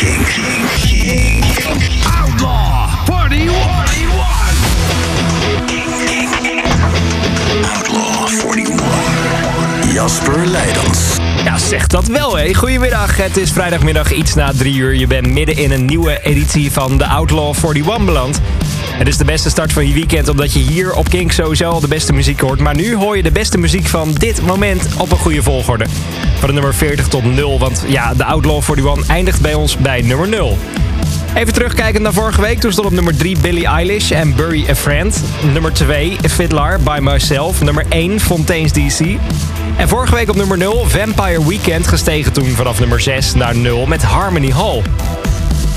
King. King. Outlaw 41. Outlaw 41. Jasper Leidens. Ja, zeg dat wel, hé. Goedemiddag. Het is vrijdagmiddag iets na drie uur. Je bent midden in een nieuwe editie van de Outlaw 41 beland. Het is de beste start van je weekend omdat je hier op Kink sowieso al de beste muziek hoort. Maar nu hoor je de beste muziek van dit moment op een goede volgorde. Van de nummer 40 tot 0, want ja, de Outlaw 41 eindigt bij ons bij nummer 0. Even terugkijken naar vorige week. Toen stond op nummer 3 Billie Eilish en Bury a Friend. Nummer 2 Fiddler by Myself. Nummer 1 Fontaine's DC. En vorige week op nummer 0 Vampire Weekend gestegen toen vanaf nummer 6 naar 0 met Harmony Hall.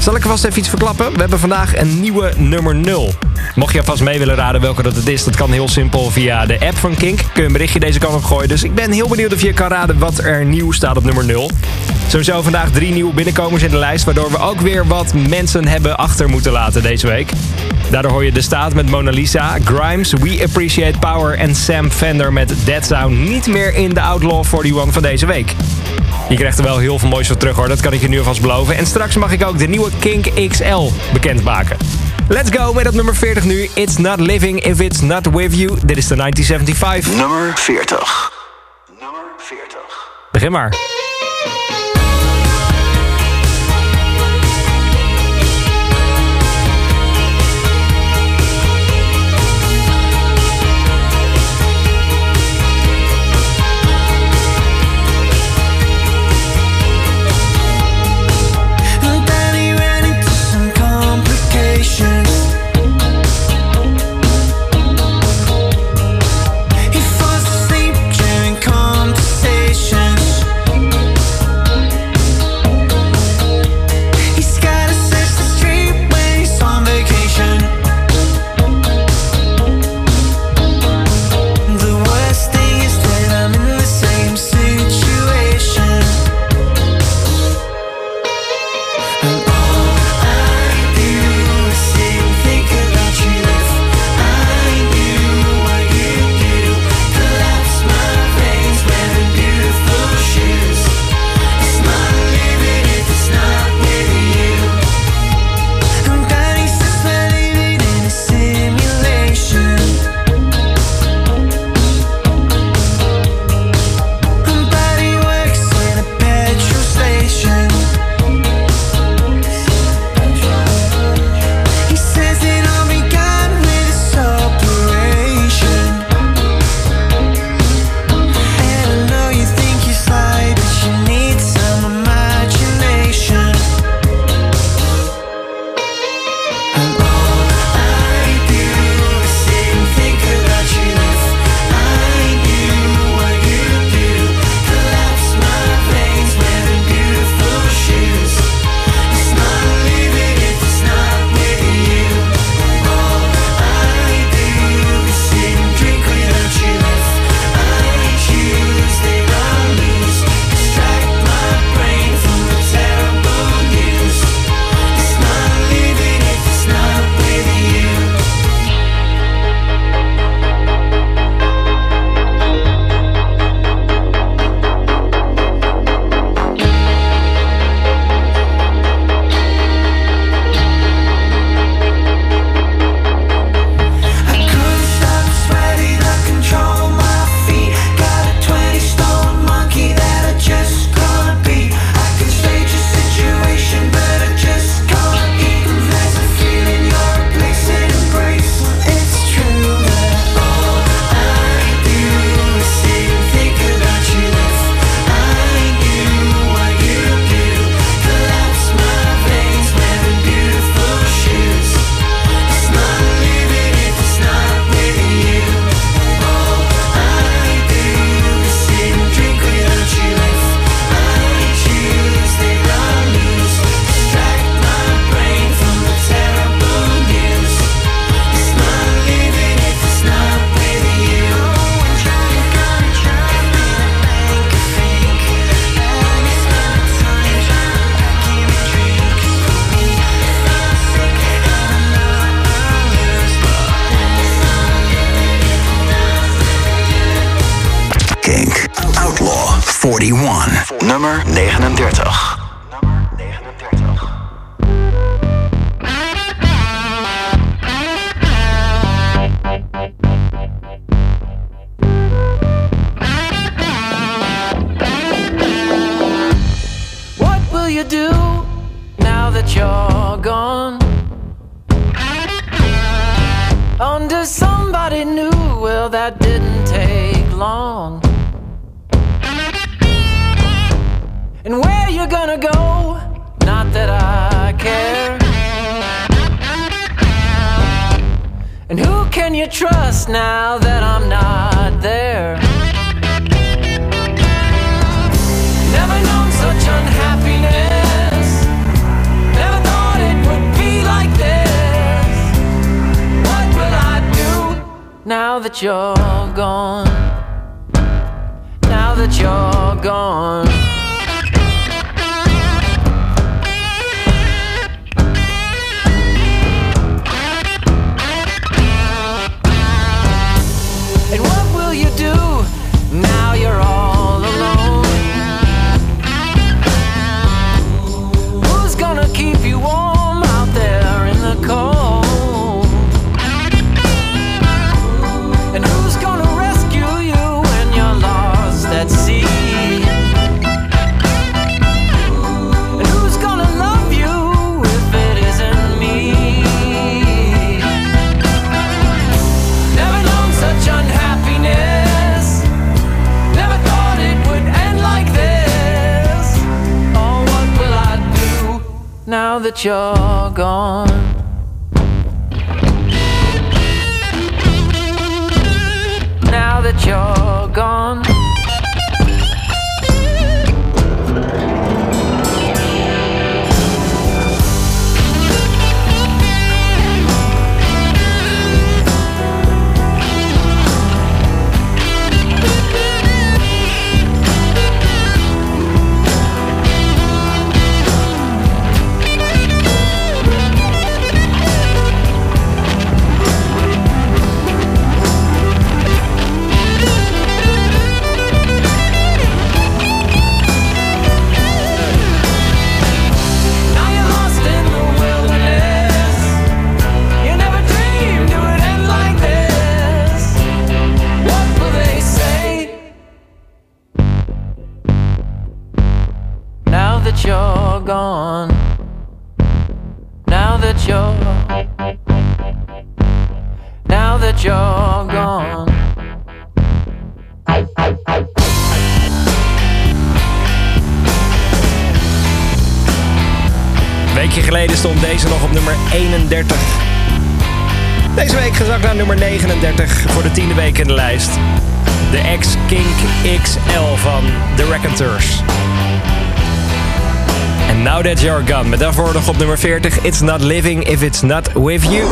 Zal ik vast even iets verklappen? We hebben vandaag een nieuwe nummer 0. Mocht je alvast mee willen raden welke dat het is, dat kan heel simpel via de app van Kink. Kun je een berichtje deze kant op gooien. Dus ik ben heel benieuwd of je kan raden wat er nieuw staat op nummer 0. Sowieso vandaag drie nieuwe binnenkomers in de lijst, waardoor we ook weer wat mensen hebben achter moeten laten deze week. Daardoor hoor je De Staat met Mona Lisa, Grimes, We Appreciate Power en Sam Fender met Dead Sound niet meer in de Outlaw 41 van deze week. Je krijgt er wel heel veel moois voor terug hoor, dat kan ik je nu alvast beloven. En straks mag ik ook de nieuwe Kink XL bekendmaken. Let's go met op nummer 40 nu. It's not living if it's not with you. Dit is de 1975. Nummer 40. Nummer 40. Begin maar. Somebody new, well, that didn't take long. And where you gonna go? Not that I care. And who can you trust now that I'm not there? Now that you're gone? Now that you're gone. Now that you're gone? Gone. Now that you're. Now that you're gone. Een weekje geleden stond deze nog op nummer 31. Deze week gezakt naar nummer 39 voor de tiende week in de lijst. De X-Kink XL van The Raconteurs. Now That You're Gone, met daarvoor nog op nummer 40... It's Not Living If It's Not With You.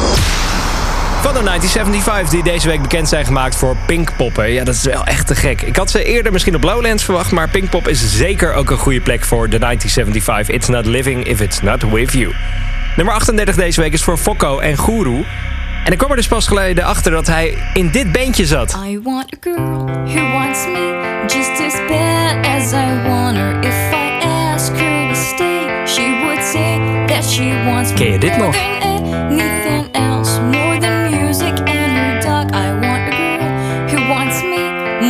Van de 1975, die deze week bekend zijn gemaakt voor Pinkpoppen. Ja, dat is wel echt te gek. Ik had ze eerder misschien op Lowlands verwacht... maar Pinkpop is zeker ook een goede plek voor de 1975. It's Not Living If It's Not With You. Nummer 38 deze week is voor Fokko en Guru. En ik kwam er dus pas geleden achter dat hij in dit bandje zat. I want a girl who wants me just as bad as I want her. Who wants me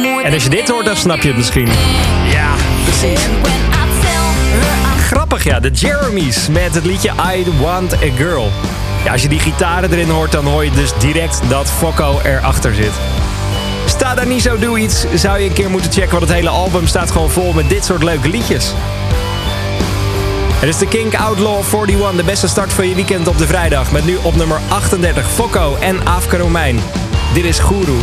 more En als je dit hoort, dan snap je het misschien. Ja, precies. Grappig ja, de Jeremys met het liedje I Want A Girl. Ja, als je die gitaren erin hoort, dan hoor je dus direct dat Fokko erachter zit. Sta daar niet zo, doe iets. Zou je een keer moeten checken, want het hele album staat gewoon vol met dit soort leuke liedjes. Het is de Kink Outlaw 41, de beste start van je weekend op de vrijdag. Met nu op nummer 38 Fokko en Afka Romein. Dit is Guru.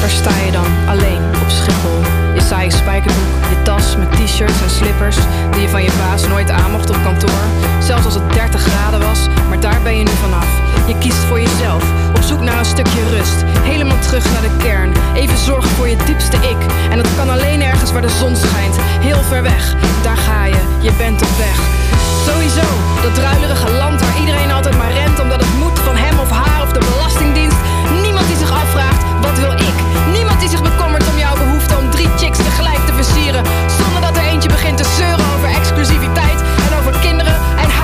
Daar sta je dan, alleen, op Schiphol. Je saaie spijkerbroek, je tas met t-shirts en slippers... die je van je baas nooit aan mocht op kantoor. Zelfs als het 30 graden was, maar daar ben je nu vanaf. Je kiest voor jezelf, op zoek naar een stukje rust. Helemaal terug naar de kern, even zorgen voor je diepste ik. En dat kan alleen ergens waar de zon schijnt, heel ver weg. Daar ga je, je bent op weg. Sowieso, dat druilerige land waar iedereen altijd maar rent... omdat het moet van hem of haar of de belastingdienst. Niemand die zich afvraagt, wat wil ik? Niemand die zich bekommert om jouw behoefte om drie chicks tegelijk te versieren. Zonder dat er eentje begint te zeuren over exclusiviteit en over kinderen en.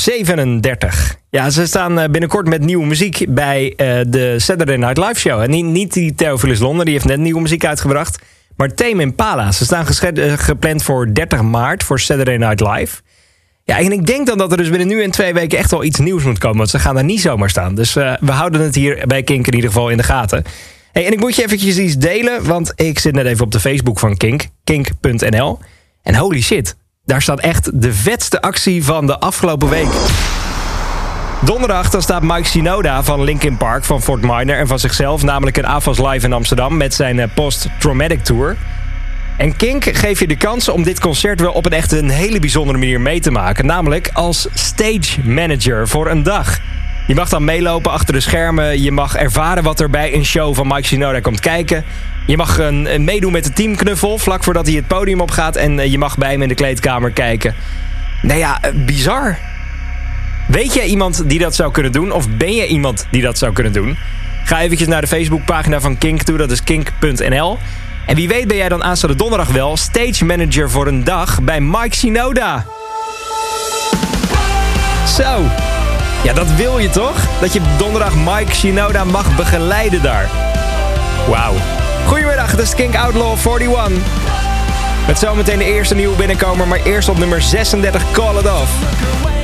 37. Ja, ze staan eh, binnenkort met nieuwe muziek bij eh, de Saturday Night Live Show. En niet, niet die Theophilus London, die heeft net nieuwe muziek uitgebracht. Maar Tame Impala. Ze staan eh, gepland voor 30 maart voor Saturday Night Live. Ja, en ik denk dan dat er dus binnen nu en twee weken echt wel iets nieuws moet komen. Want ze gaan daar niet zomaar staan. Dus we houden het hier bij Kink in ieder geval in de gaten. Hey, en ik moet je eventjes iets delen, want ik zit net even op de Facebook van Kink, kink.nl. En holy shit, daar staat echt de vetste actie van de afgelopen week. Donderdag dan staat Mike Shinoda van Linkin Park, van Fort Minor en van zichzelf... namelijk een AFAS Live in Amsterdam met zijn eh, Post-Traumatic Tour... En Kink geeft je de kans om dit concert wel op een echt een hele bijzondere manier mee te maken. Namelijk als stage manager voor een dag. Je mag dan meelopen achter de schermen. Je mag ervaren wat er bij een show van Mike Shinoda komt kijken. Je mag een, een meedoen met de teamknuffel vlak voordat hij het podium opgaat. En eh, je mag bij hem in de kleedkamer kijken. Nou ja, eh, bizar. Weet jij iemand die dat zou kunnen doen? Of ben je iemand die dat zou kunnen doen? Ga eventjes naar de Facebookpagina van Kink toe. Dat is kink.nl. En wie weet ben jij dan aanstaande donderdag wel stage manager voor een dag bij Mike Shinoda. Zo. Ja, dat wil je toch? Dat je donderdag Mike Shinoda mag begeleiden daar. Wauw. Goedemiddag, het is Kink Outlaw 41. Met zometeen de eerste nieuwe binnenkomer, maar eerst op nummer 36 Call It Off.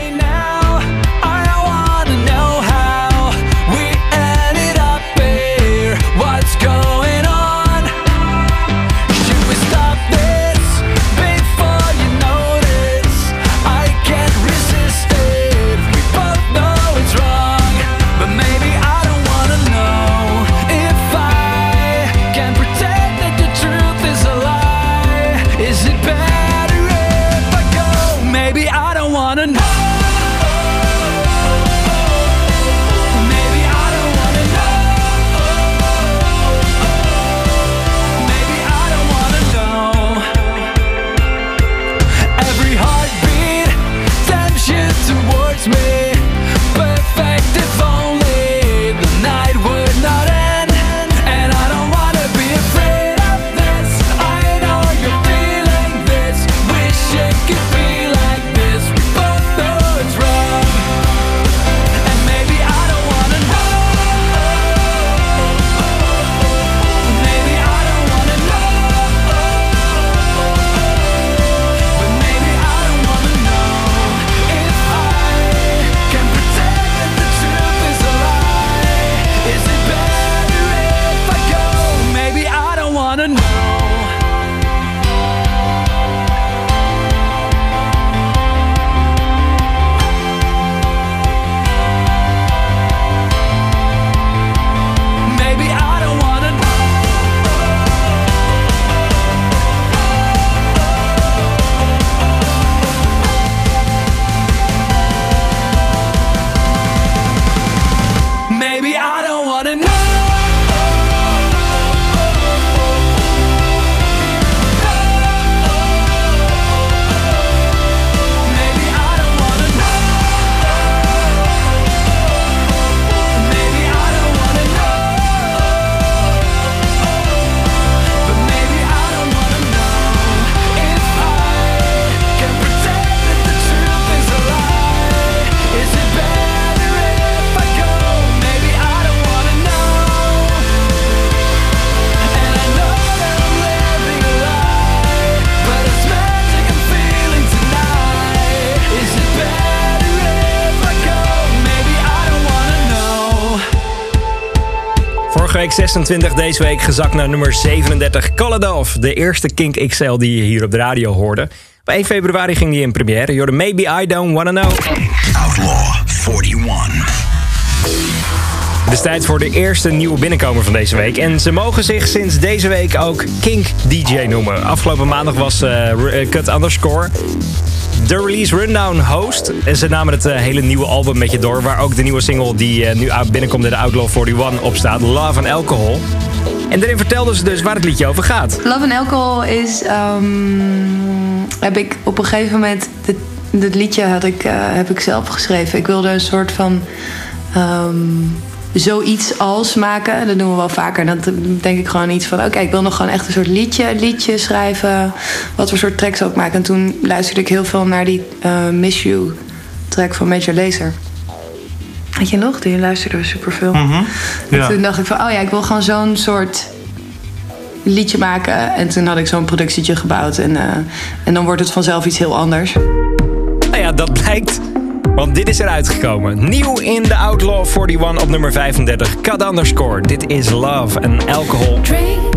Week 26, deze week gezakt naar nummer 37. Koladov, de eerste Kink XL die je hier op de radio hoorde. Op 1 februari ging die in première. Je hoorde Maybe I Don't Wanna Know. Outlaw 41. Het is tijd voor de eerste nieuwe binnenkomer van deze week. En ze mogen zich sinds deze week ook Kink DJ noemen. Afgelopen maandag was eh, R- Cut Underscore de release rundown host. En ze namen het eh, hele nieuwe album met je door. Waar ook de nieuwe single die eh, nu binnenkomt in de Outlaw 41 op staat. Love and Alcohol. En daarin vertelden ze dus waar het liedje over gaat. Love and Alcohol is... ehm, heb ik op een gegeven moment... Dit, liedje had ik, eh, heb ik zelf geschreven. Ik wilde een soort van... ehm, zoiets als maken. Dat doen we wel vaker. Dan denk ik gewoon iets van... Oké, ik wil nog gewoon echt een soort liedje, liedje schrijven. Wat voor soort tracks ook maken. En toen luisterde ik heel veel naar die eh, Miss You track van Major Lazer. Weet je nog? Die luisterde we superveel. En Ja. toen dacht ik van... Oh ja, ik wil gewoon zo'n soort liedje maken. En toen had ik zo'n productietje gebouwd. En, eh, en dan wordt het vanzelf iets heel anders. Nou ja, dat blijkt. Want dit is eruit gekomen. Nieuw in de Outlaw 41 op nummer 35. Cut Underscore. Dit is Love and Alcohol. Drink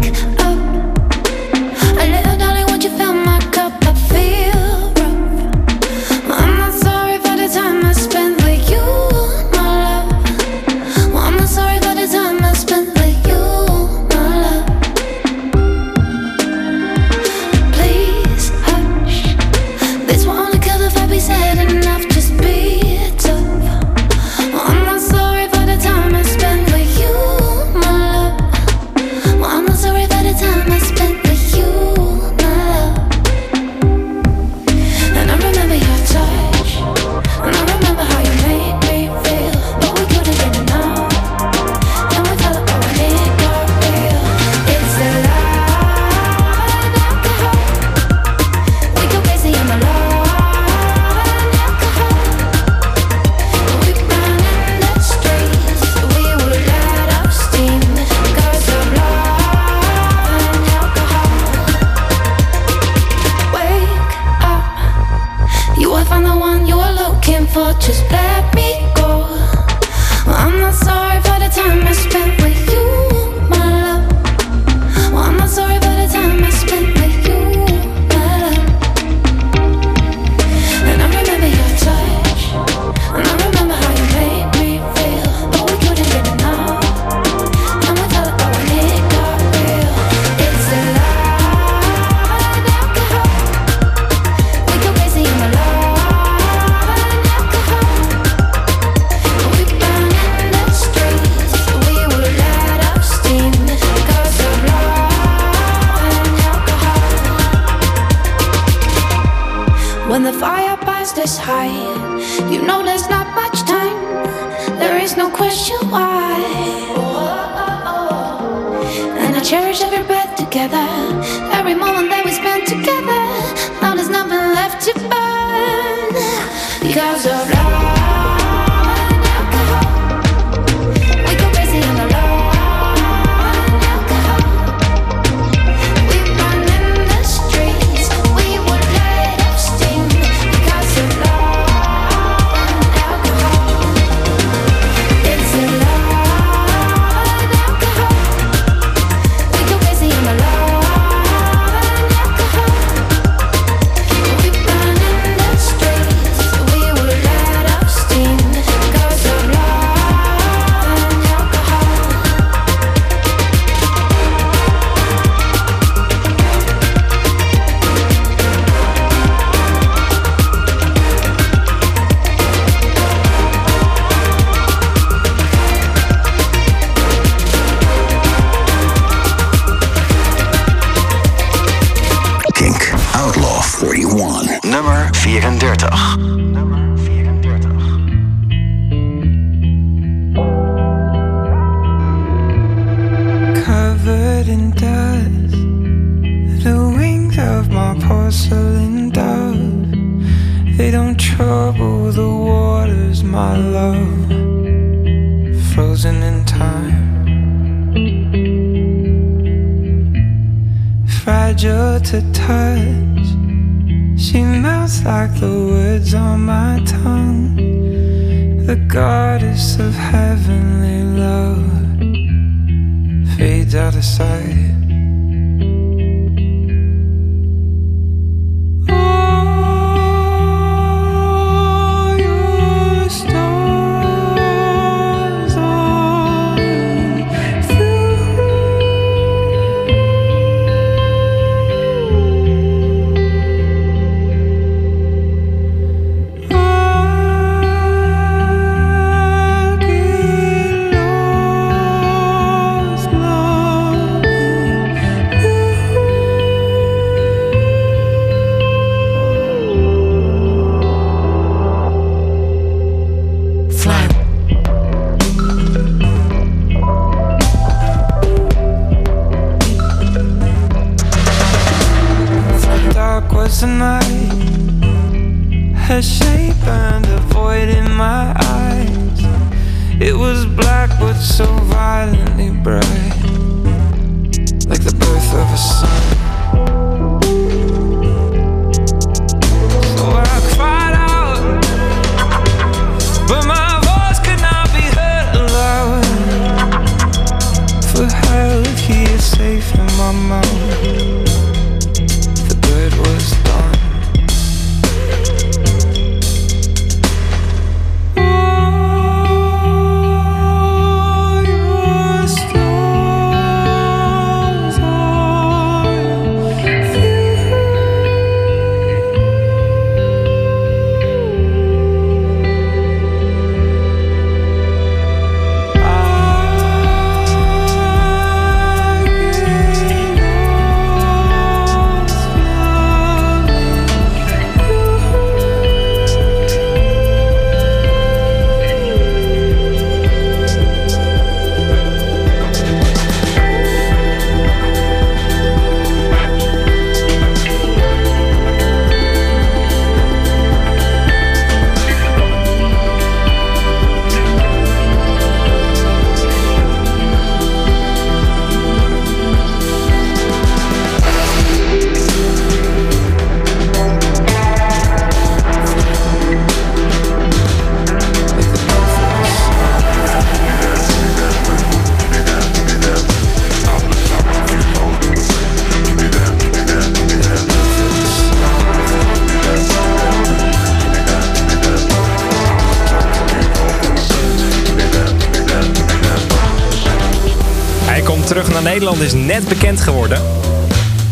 net bekend geworden.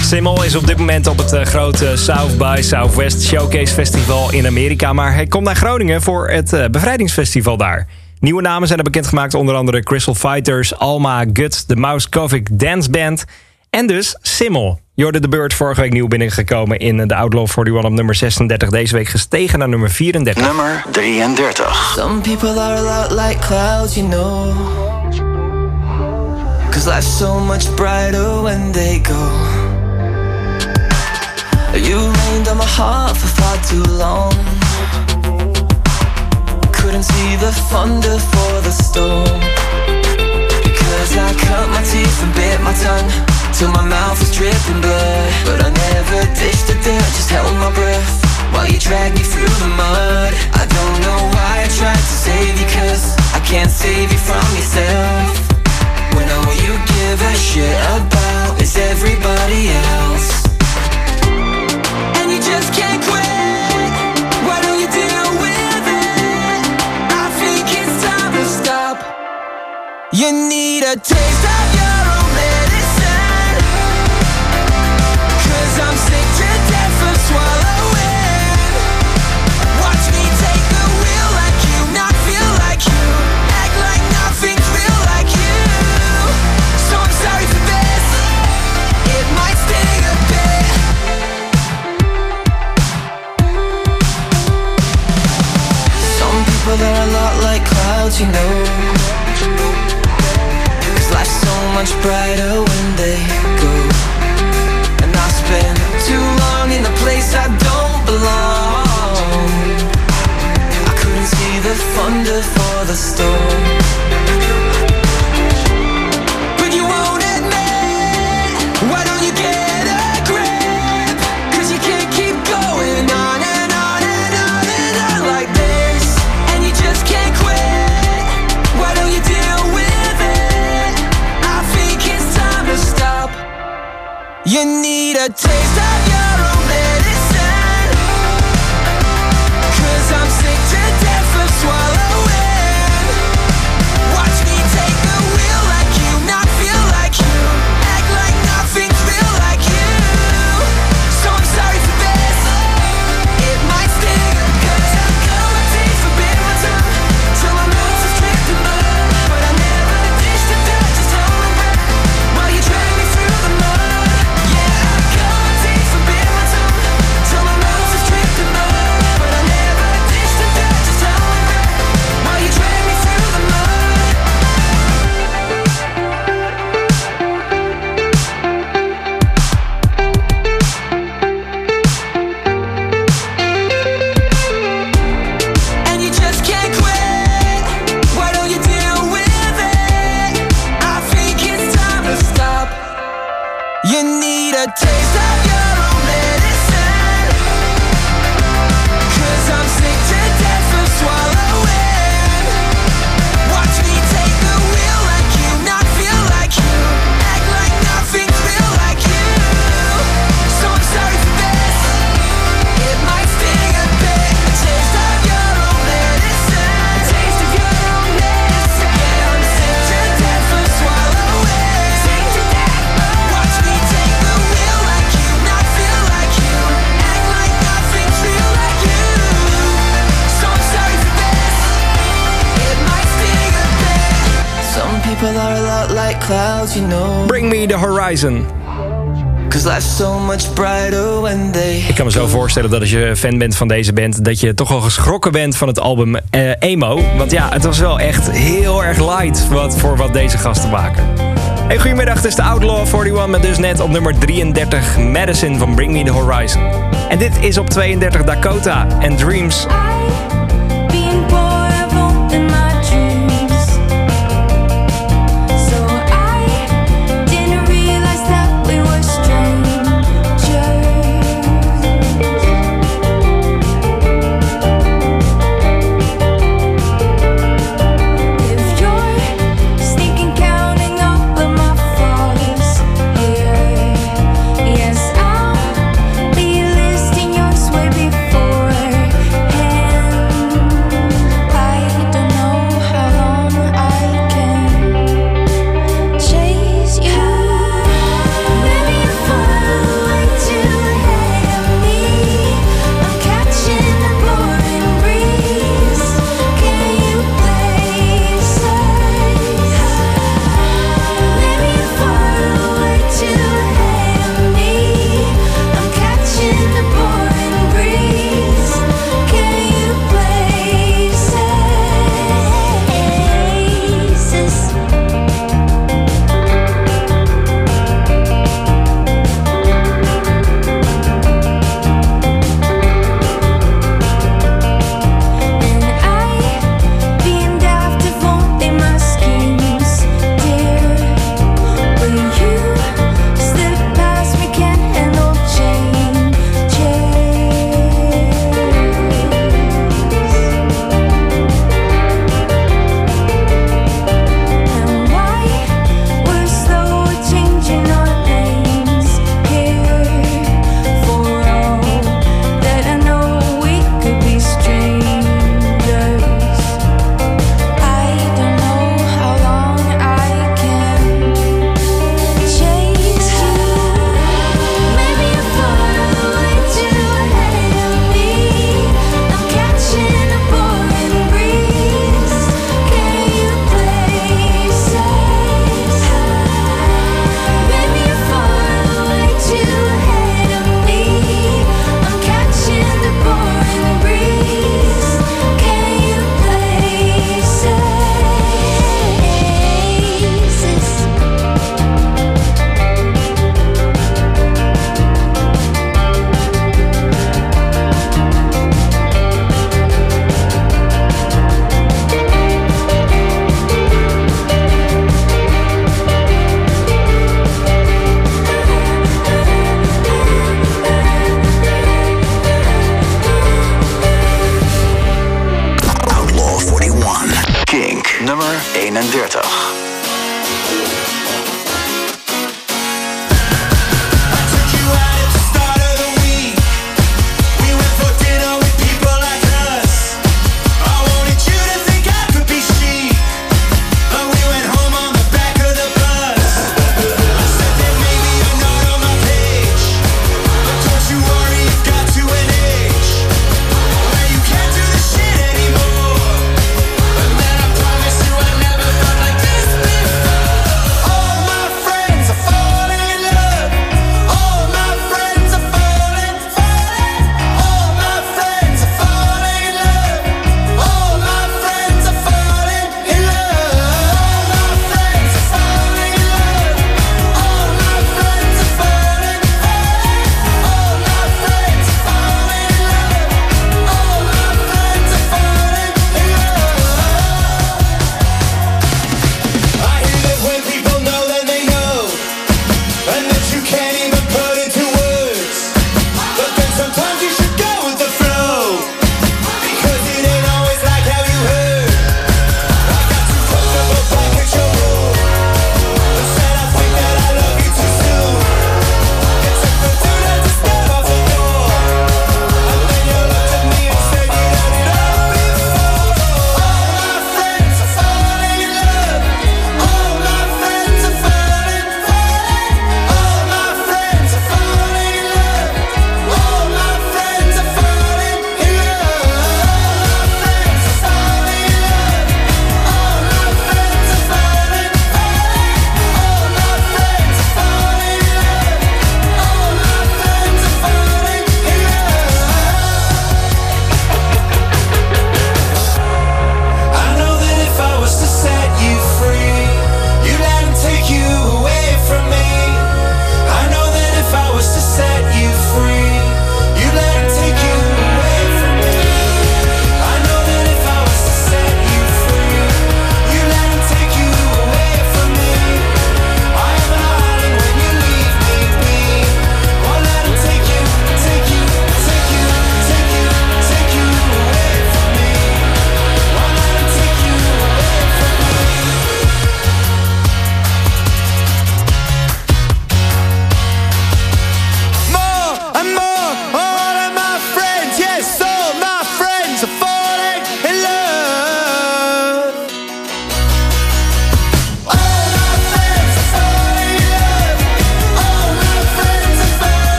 Simmel is op dit moment op het eh, grote South by Southwest Showcase Festival in Amerika. Maar hij komt naar Groningen voor het eh, bevrijdingsfestival daar. Nieuwe namen zijn er bekendgemaakt, onder andere Crystal Fighters, Alma, Guts, de Mouse Kovic Dance Band en dus Simmel. Jorde de Beurt vorige week nieuw binnengekomen in de Outlaw 41 op nummer 36. Deze week gestegen naar nummer 34. Nummer 33. Some people are a lot like clouds, you know. Cause life's so much brighter when they go. You rained on my heart for far too long. Couldn't see the thunder for the storm. Because I cut my teeth and bit my tongue. Till my mouth was dripping blood. But I never ditched the dirt, just held my breath. While you dragged me through the mud. I don't know why I tried to save you, cause I can't save you from yourself. All you give a shit about is everybody else. And you just can't quit. Why don't you deal with it? I think it's time to stop. You need a taste of your own clouds, you know. Cause life's so much brighter when they go. And I spend too long in a place I don't belong. I couldn't see the thunder for the storm. You need a taste of your Bring me the horizon. Ik kan me zo voorstellen dat als je fan bent van deze band... dat je toch wel geschrokken bent van het album eh, Emo. Want ja, het was wel echt heel erg light wat, voor wat deze gasten maken. Hey, goedemiddag, het is de Outlaw 41 met dus net op nummer 33... Madison van Bring Me The Horizon. En dit is op 32 Dakota en Dreams...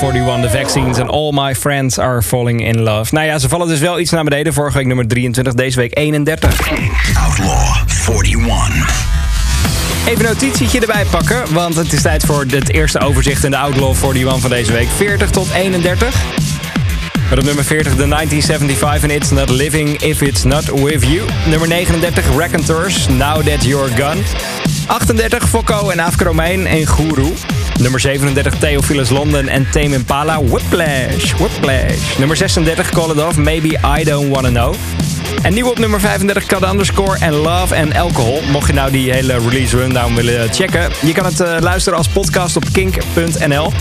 41, The Vaccines en All My Friends Are Falling In Love. Nou ja, ze vallen dus wel iets naar beneden. Vorige week nummer 23, deze week 31. Outlaw 41. Even een notitietje erbij pakken, want het is tijd voor het eerste overzicht in de Outlaw 41 van deze week. 40 tot 31. Met op nummer 40 de 1975 en It's Not Living If It's Not With You. Nummer 39 Raconteurs, Now That You're Gone. 38 Fokko en Afro Romein en Guru. Nummer 37 Theophilus London en Tame Impala, Whiplash, Whiplash. Nummer 36 Call It Off, Maybe I Don't Wanna Know. En nieuw op nummer 35 Cut Underscore en Love and Alcohol. Mocht je nou die hele release rundown willen checken. Je kan het eh, luisteren als podcast op kink.nl.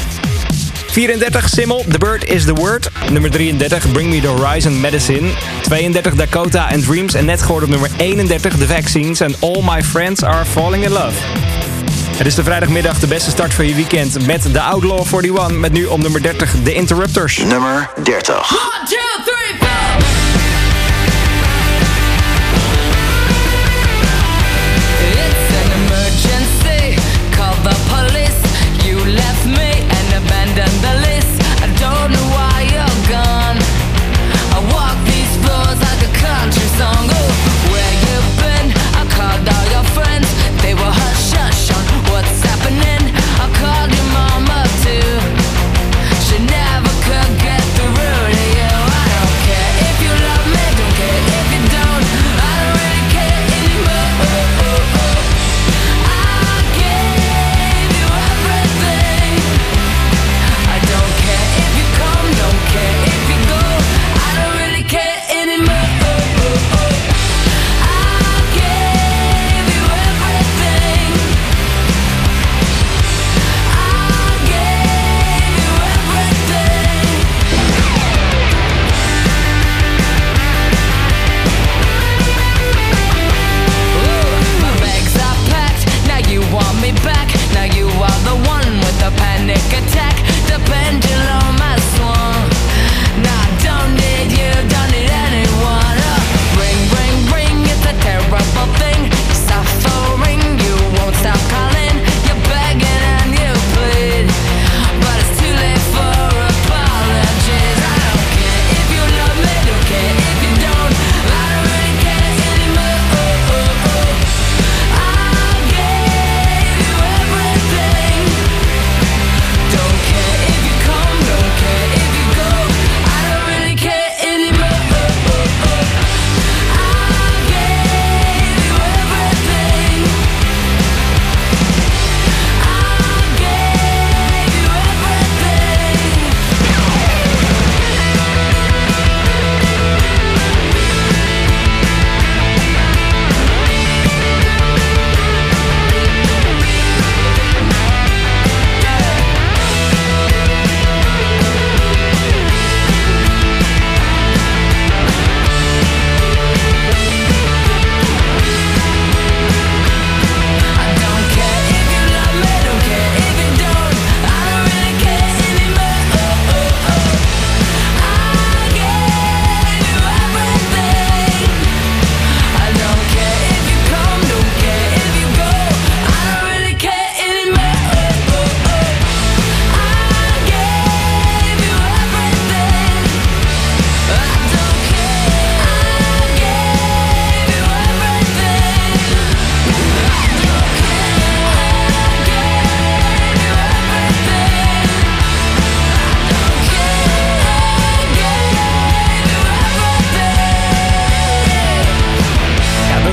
34 Simmel, The Bird is the Word. Nummer 33 Bring Me The Horizon Medicine. 32 Dakota and Dreams. En net gehoord op nummer 31 The Vaccines. En All My Friends Are Falling In Love. Het is de vrijdagmiddag de beste start van je weekend met de Outlaw 41. Met nu op nummer 30 de Interrupters. Nummer 30. 1, 2, 3,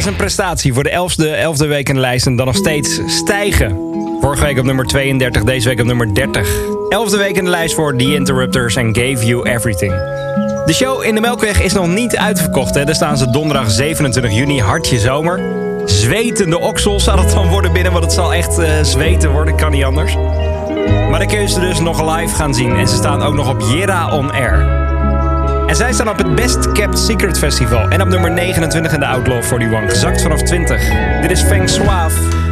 een prestatie voor de elfde, elfde week in de lijst en dan nog steeds stijgen. Vorige week op nummer 32, deze week op nummer 30. Elfde week in de lijst voor The Interrupters en Gave You Everything. De show in de Melkweg is nog niet uitverkocht. Hè. Daar staan ze donderdag 27 juni, hartje zomer. Zwetende oksels zal het dan worden binnen, want het zal echt eh, zweten worden, kan niet anders. Maar dan kun je ze dus nog live gaan zien. En ze staan ook nog op Jera On Air. En zij staan op het Best Kept Secret Festival. En op nummer 29 in de Outlaw 41. Gezakt vanaf 20. Dit is Feng Suave.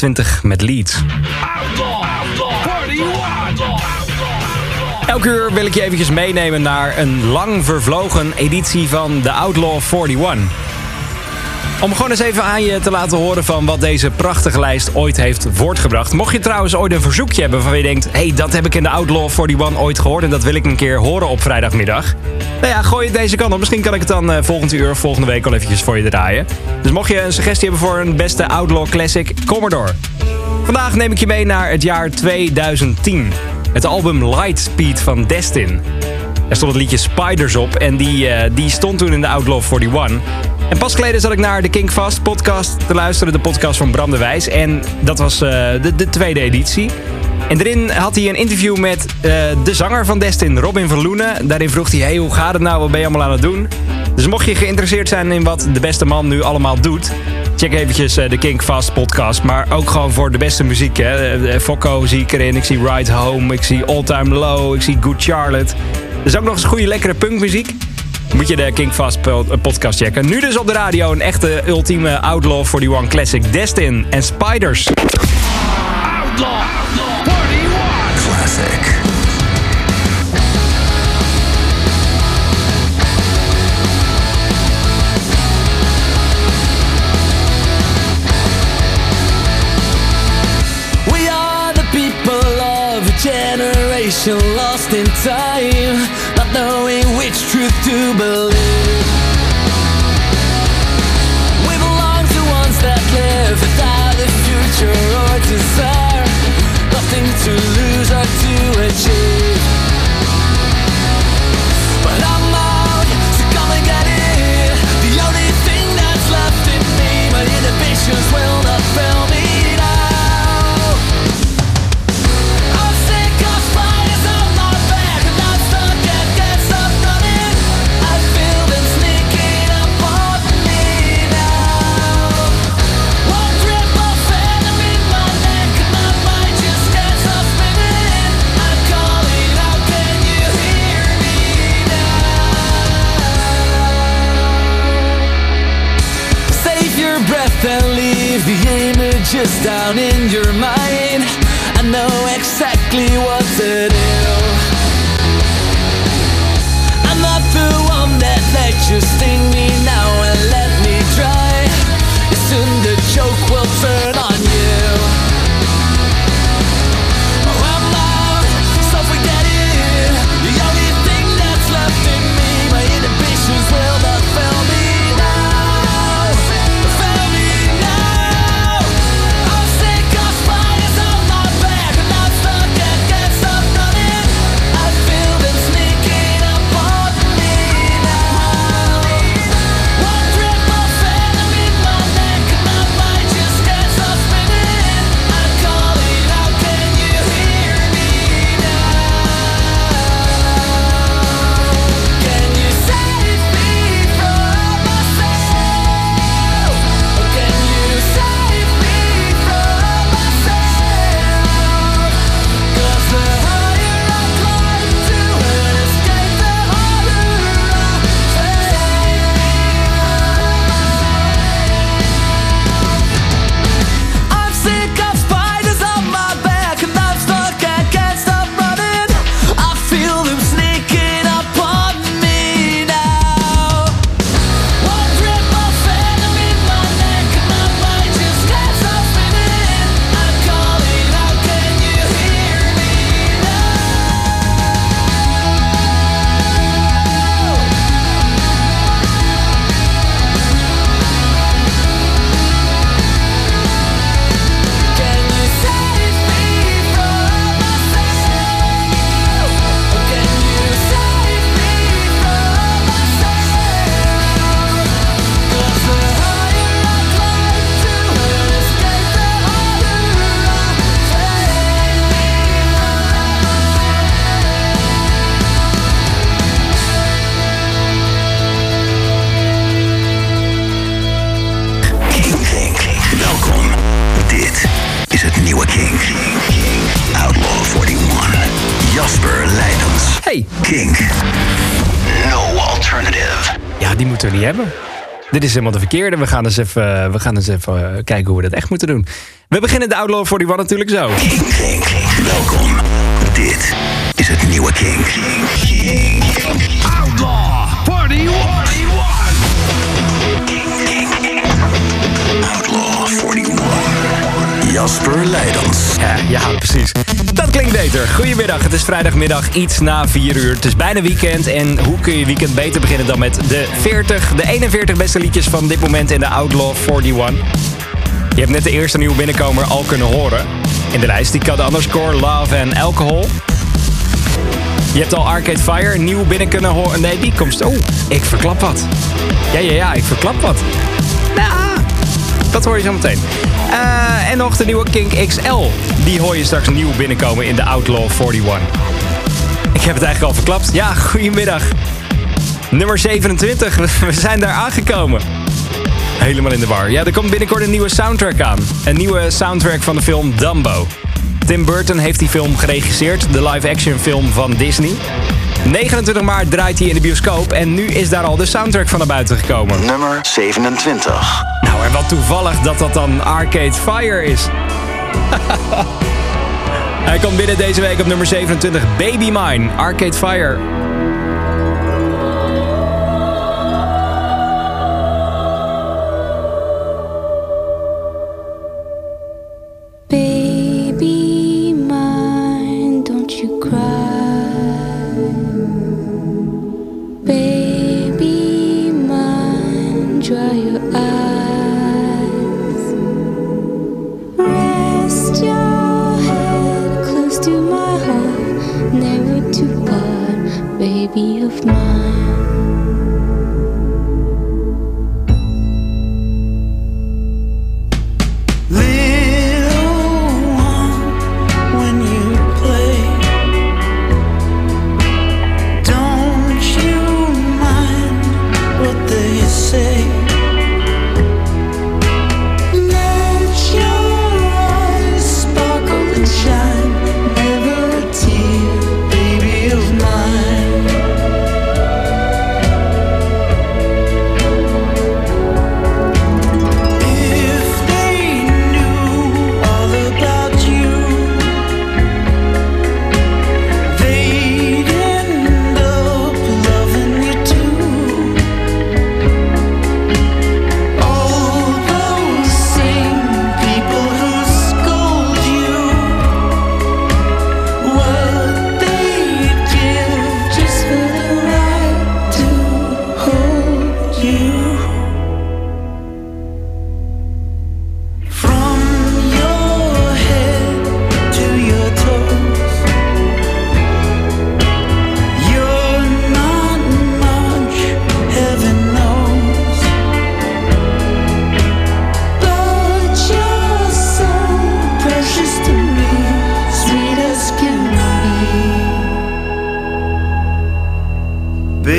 28 met Leeds. Elke uur wil ik je eventjes meenemen naar een lang vervlogen editie van de Outlaw 41. Om gewoon eens even aan je te laten horen van wat deze prachtige lijst ooit heeft voortgebracht. Mocht je trouwens ooit een verzoekje hebben waarvan je denkt... hé, hey, dat heb ik in de Outlaw 41 ooit gehoord... en dat wil ik een keer horen op vrijdagmiddag. Nou ja, gooi het deze kant op. Misschien kan ik het dan eh, volgend uur of volgende week al eventjes voor je draaien. Dus mocht je een suggestie hebben voor een beste Outlaw Classic, door. Vandaag neem ik je mee naar het jaar 2010. Het album Lightspeed van Destin. Er stond het liedje Spiders op en die, eh, die stond toen in de Outlaw 41. En pas geleden zat ik naar de Kink Fast podcast te luisteren, de podcast van Bram de Wijs. En dat was eh, de, de tweede editie. En erin had hij een interview met eh, de zanger van Destin, Robin van Loenen. Daarin vroeg hij, hey, hoe gaat het nou, wat ben je allemaal aan het doen? Dus mocht je geïnteresseerd zijn in wat de beste man nu allemaal doet... check eventjes eh, de Kink Fast podcast. Maar ook gewoon voor de beste muziek. Hè. Eh, Fokko zie ik erin, ik zie Ride Home, ik zie All Time Low, ik zie Good Charlotte... Er is ook nog eens goede lekkere punkmuziek. Moet je de King Fast po- eh, podcast checken. Nu dus op de radio een echte ultieme Outlaw 41 Classic. Destin en Spiders. Classic. We are the generation lost in time, not knowing which truth to believe. We belong to ones that live without a future or desire, nothing to lose or to achieve. But I'm out, so come and images down in your mind. I know exactly what to do. I'm not the one that let you sting me is helemaal de verkeerde. We gaan eens even, we gaan eens even eh, kijken hoe we dat echt moeten doen. We beginnen de Outlaw 41 natuurlijk zo. King Kink. Welkom. Dit is het nieuwe Kink. Outlaw 41. Outlaw 41. Jasper Leidens. Ja, ja, precies. Dat klinkt beter. Goedemiddag, het is vrijdagmiddag iets na 4 uur. Het is bijna weekend en hoe kun je weekend beter beginnen dan met de 40, de 41 beste liedjes van dit moment in de Outlaw 41. Je hebt net de eerste nieuwe binnenkomer al kunnen horen. In de lijst die Cut Underscore, Love en Alcohol. Je hebt al Arcade Fire nieuw binnen kunnen horen. Nee, die komt... Oeh, ik verklap wat. Ja, ja, ja, ik verklap wat. Nou, dat hoor je zo meteen. Eh, en nog de nieuwe Kink XL. Die hoor je straks nieuw binnenkomen in de Outlaw 41. Ik heb het eigenlijk al verklapt. Ja, goedemiddag. Nummer 27. We zijn daar aangekomen. Helemaal in de war. Ja, er komt binnenkort een nieuwe soundtrack aan. Een nieuwe soundtrack van de film Dumbo. Tim Burton heeft die film geregisseerd. De live-action film van Disney. 29 maart draait hij in de bioscoop. En nu is daar al de soundtrack van naar buiten gekomen. Nummer 27. Nou, en wat toevallig dat dat dan Arcade Fire is. Hij komt binnen deze week op nummer 27. Baby Mine, Arcade Fire.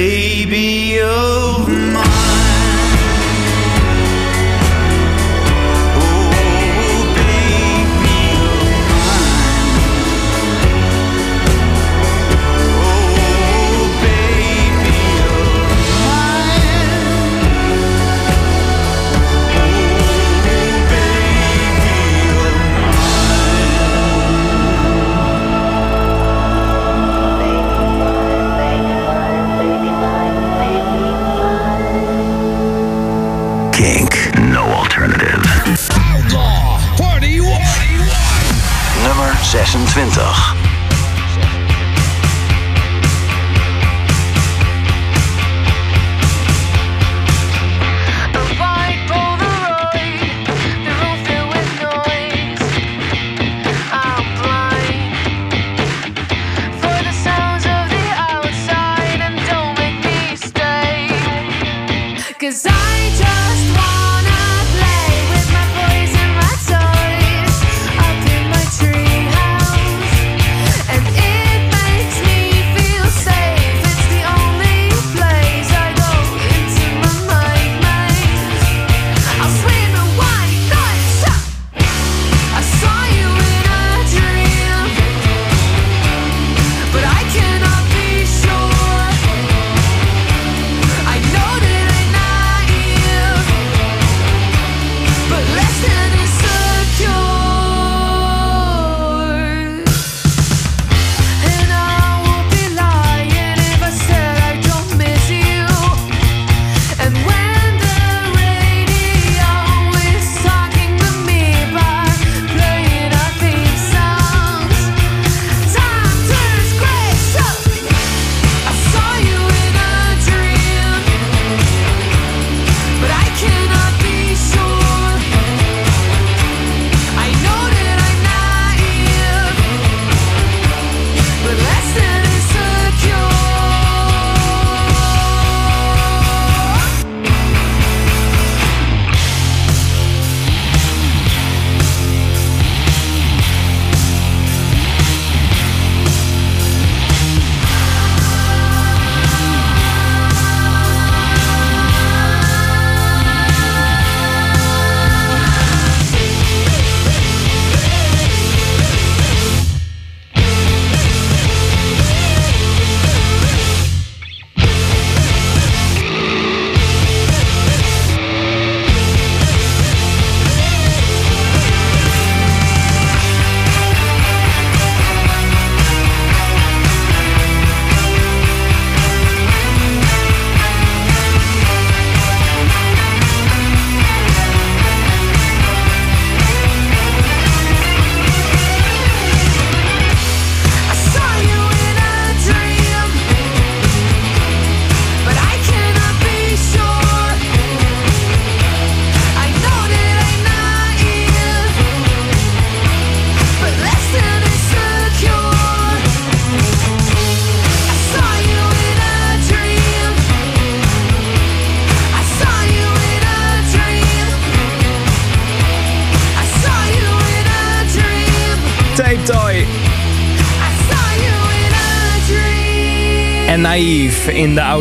baby, oh.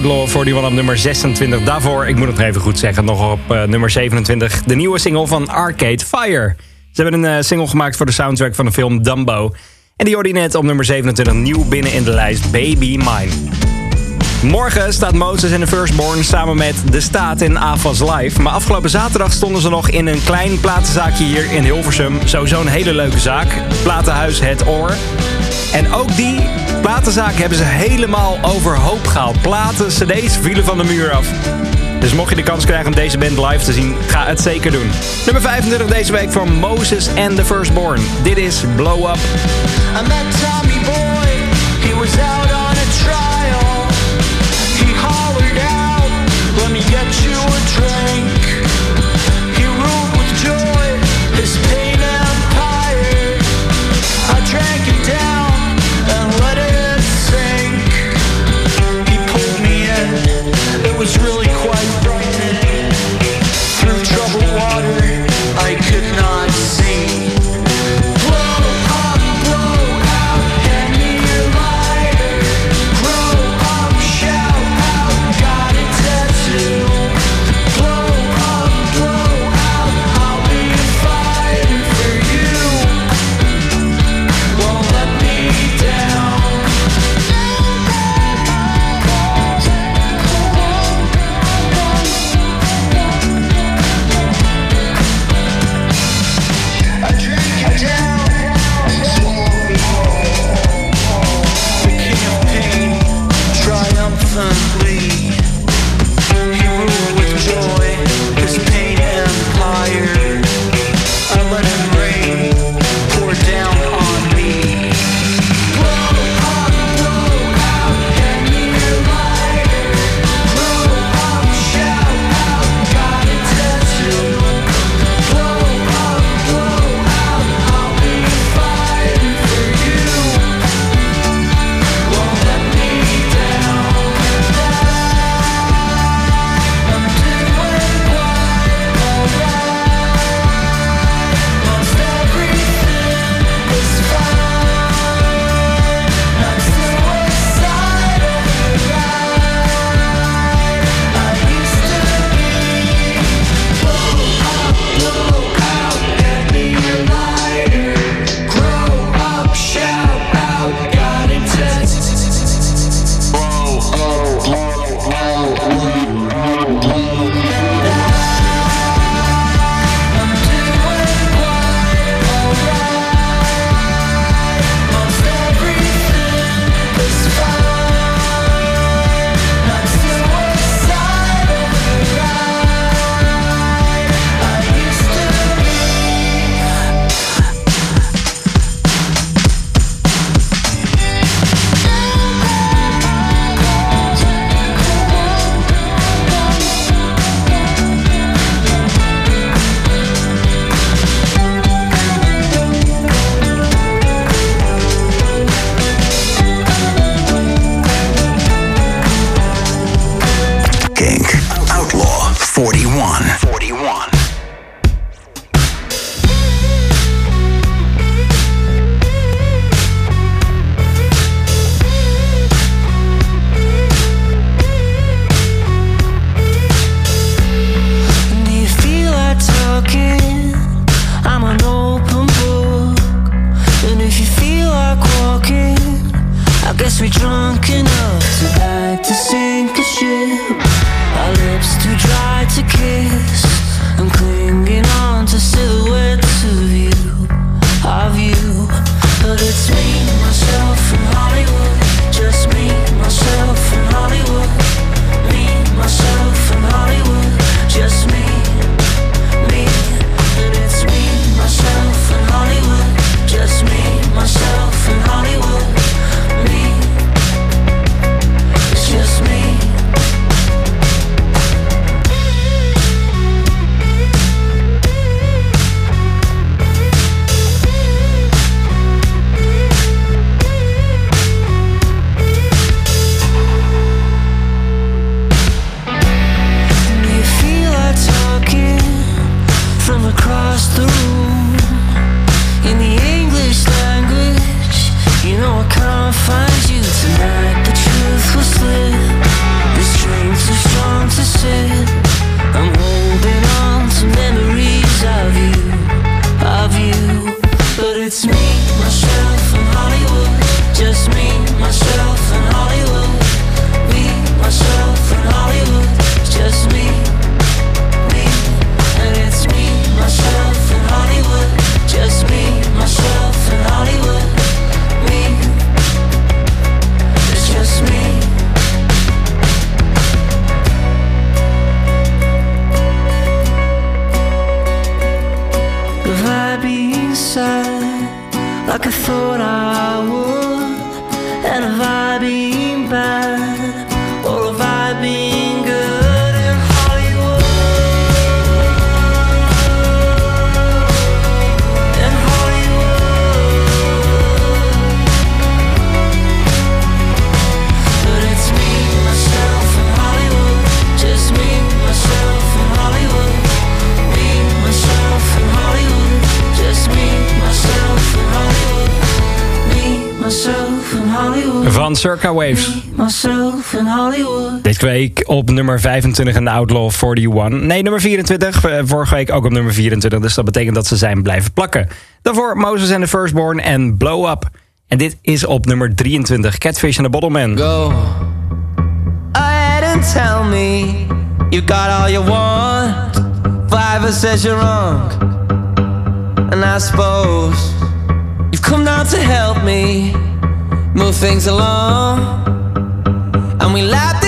Outlaw voor die one op nummer 26. Daarvoor, ik moet het even goed zeggen, nog op eh, nummer 27... de nieuwe single van Arcade Fire. Ze hebben een eh, single gemaakt voor de soundtrack van de film Dumbo. En die hoorde net op nummer 27 nieuw binnen in de lijst Baby Mine. Morgen staat Moses en de Firstborn samen met De Staat in AFAS Live. Maar afgelopen zaterdag stonden ze nog in een klein platenzaakje hier in Hilversum. Sowieso een hele leuke zaak. Platenhuis Het Oor. En ook die platenzaak hebben ze helemaal overhoop gehaald. Platen, cd's vielen van de muur af. Dus mocht je de kans krijgen om deze band live te zien, ga het zeker doen. Nummer 25 deze week voor Moses and the Firstborn. Dit is Blow Up. I met Tommy Boy, he was out on a trial. He hollered out, let me get you a drink. He ruled with joy, his pain empire. I drank it down it was really Week op nummer 25 een Outlaw 41. Nee, nummer 24. Eh, vorige week ook op nummer 24. Dus dat betekent dat ze zijn blijven plakken. Daarvoor Moses and the Firstborn en Blow Up. En dit is op nummer 23. Catfish and the Bottleman. Go ahead and tell me you got all you want. Fiverr says you're wrong. And I suppose you've come down to help me move things along. And we laugh.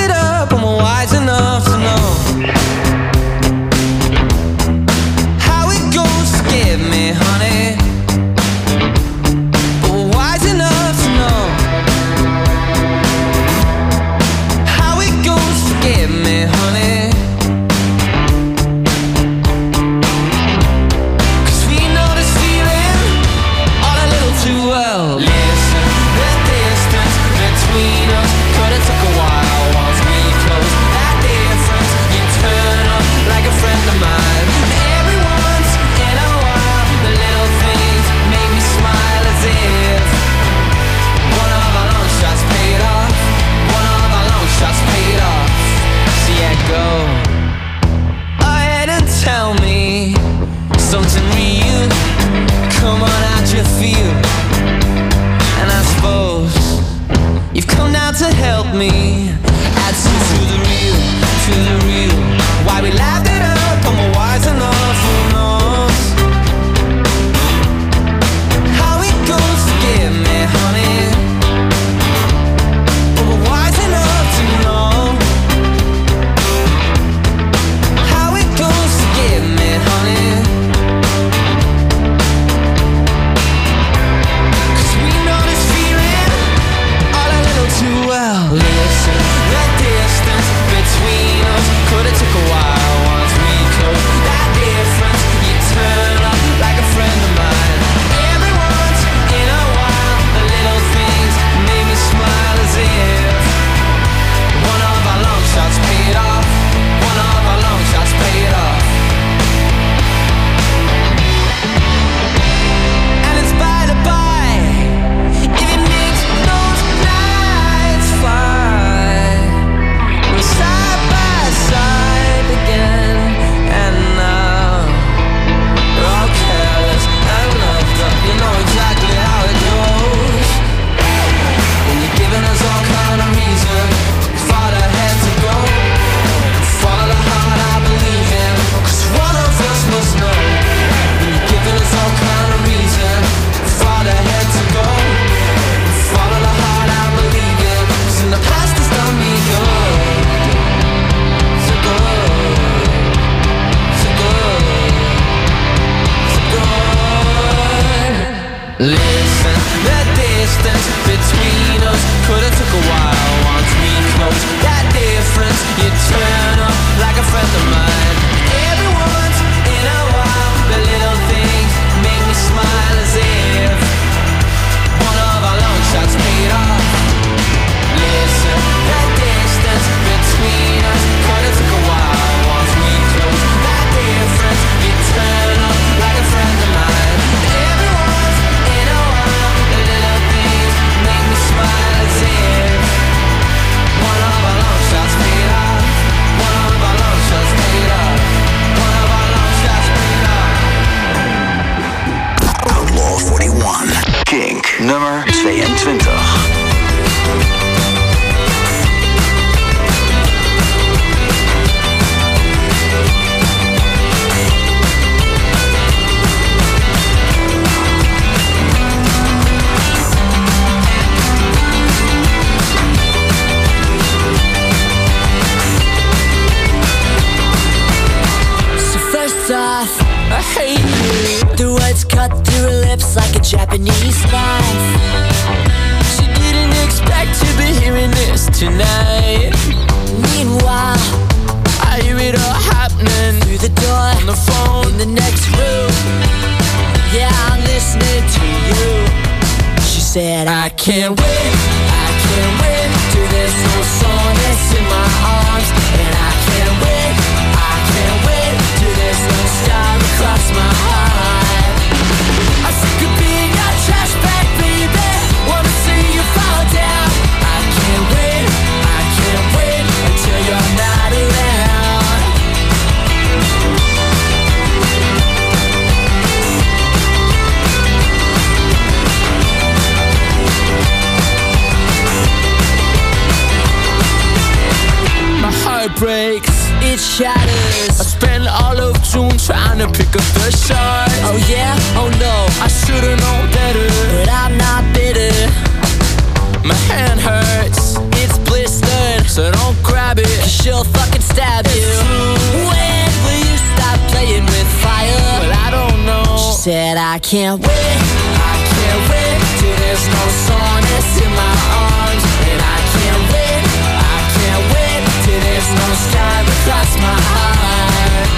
Said, I can't wait, I can't wait till there's no soreness in my arms, and I can't wait, I can't wait till there's no sky across my heart.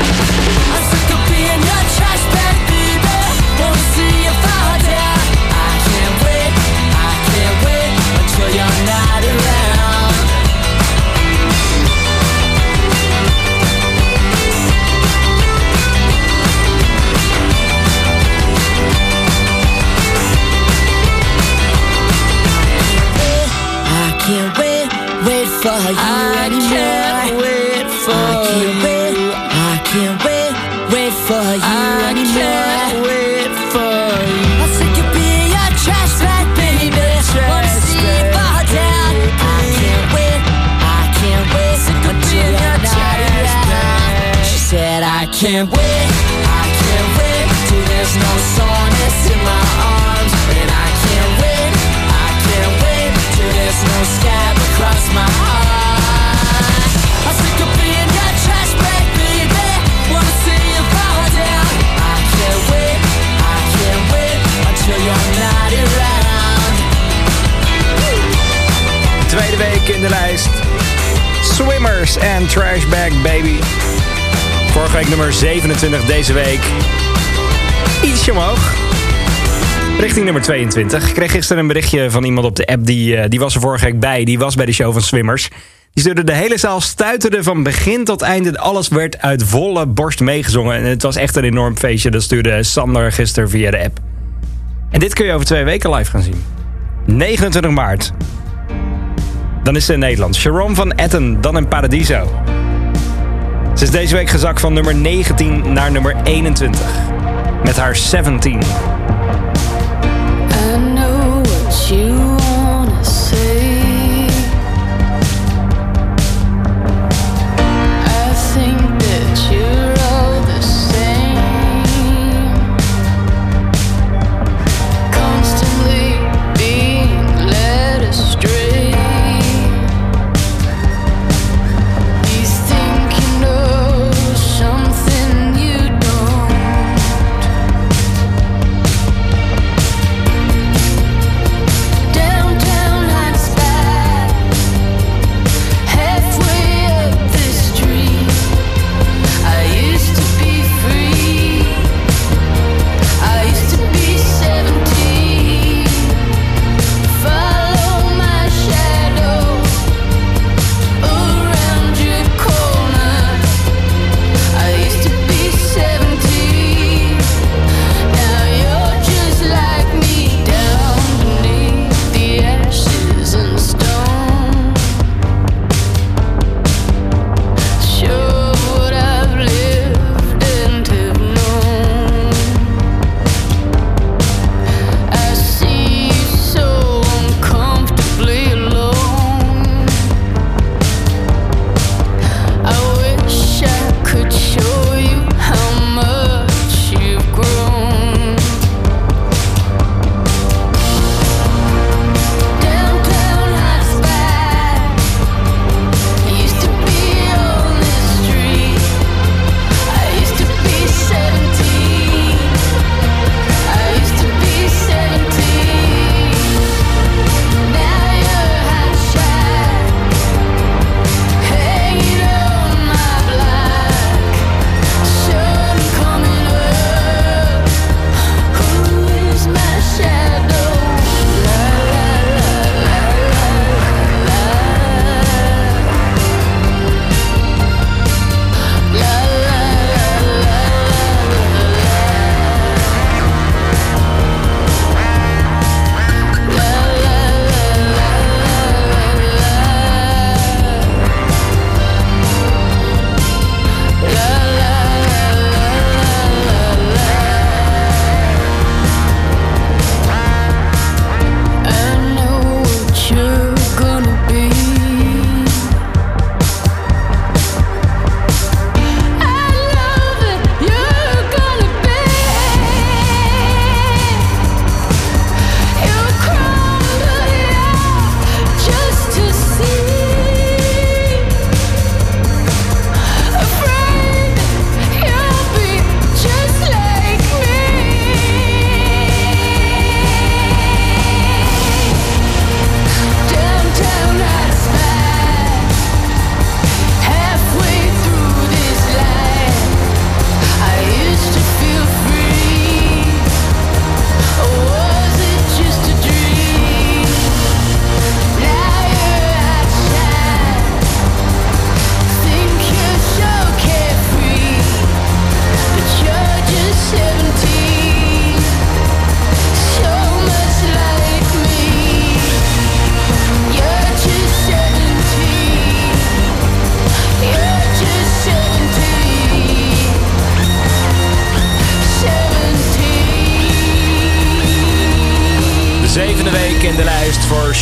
I'm sick of being your trash bag, baby. Wanna see can't wait, I can't wait till there's no soreness in my arms, and I can't wait, I can't wait till there's no scab across my heart. I'm sick of being your trash bag, baby. Wanna see you fall down. I can't wait, I can't wait until you're not around. Tweede week in de lijst. Swimmers en Trashbag Baby. Vorige week nummer 27, deze week ietsje omhoog. Richting nummer 22. Ik kreeg gisteren een berichtje van iemand op de app, die, eh, die was er vorige week bij. Die was bij de show van Swimmers. Die stuurde de hele zaal stuiterde van begin tot einde. Alles werd uit volle borst meegezongen. En het was echt een enorm feestje. Dat stuurde Sander gisteren via de app. En dit kun je over twee weken live gaan zien. 29 maart. Dan is ze in Nederland. Sharon van Etten, dan in Paradiso. Ze is deze week gezakt van nummer 19 naar nummer 21. Met haar 17.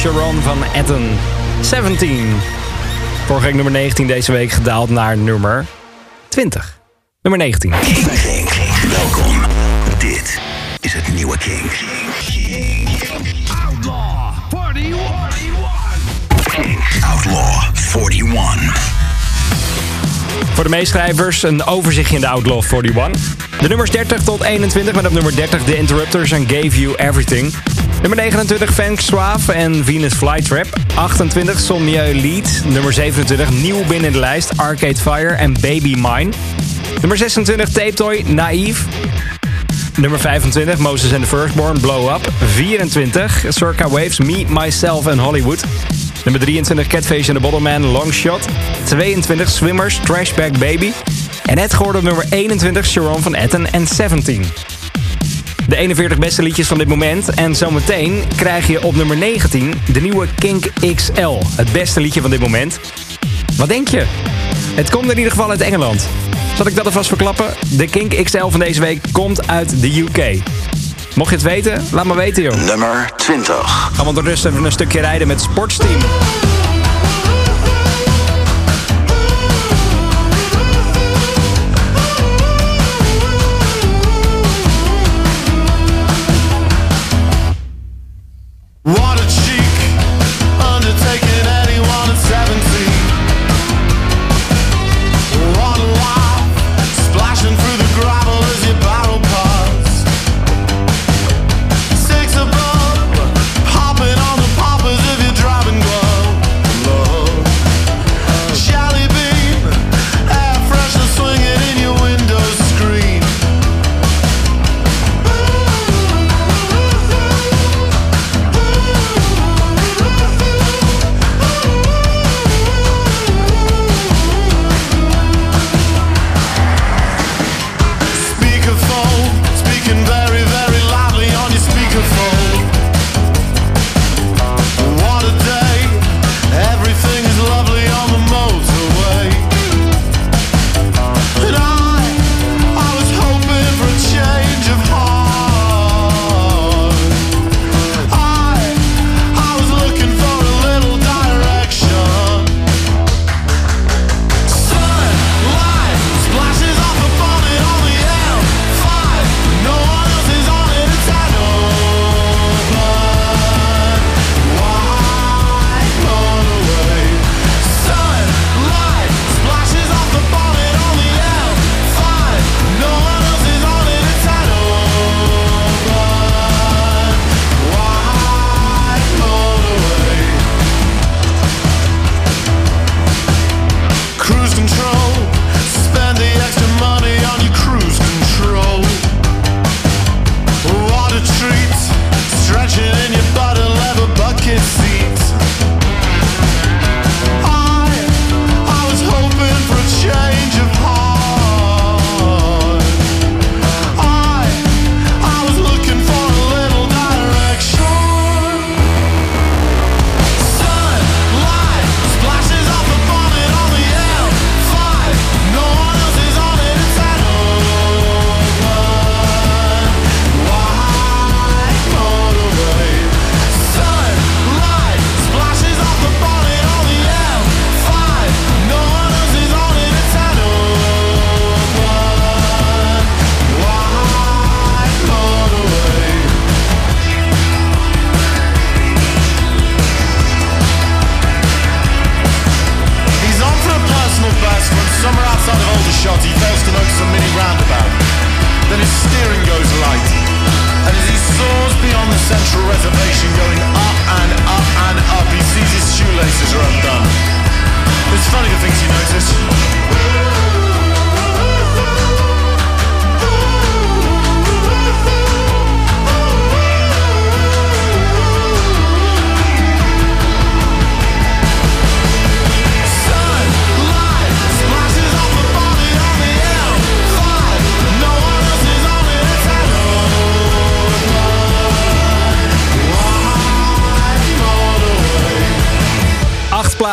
Sharon van Etten. 17. Vorige week nummer 19, deze week gedaald naar nummer 20. Nummer 19. King, King, welkom. Dit is het nieuwe King. Outlaw 41. King Outlaw 41. Voor de meeschrijvers een overzichtje in de Outlaw 41. De nummers 30 tot 21 met op nummer 30 The Interrupters en Gave You Everything. Nummer 29 Frank Suave en Venus Flytrap. 28 Son Mieux Lead. Nummer 27 nieuw binnen de lijst Arcade Fire en Baby Mine. Nummer 26 Tape Toy Naïef. Nummer 25 Moses and the Firstborn Blow Up. 24 Circa Waves Me, Myself en Hollywood. Nummer 23 Catfish and the Bottleman Long Shot. 22 Swimmers Trashback Baby. En net geworden op nummer 21 Sharon van Etten en 17. De 41 beste liedjes van dit moment. En zometeen krijg je op nummer 19 de nieuwe Kink XL. Het beste liedje van dit moment. Wat denk je? Het komt in ieder geval uit Engeland. Zal ik dat alvast verklappen? De Kink XL van deze week komt uit de UK. Mocht je het weten, laat me weten joh. Nummer 20. Gaan we ondertussen even een stukje rijden met Sportsteam.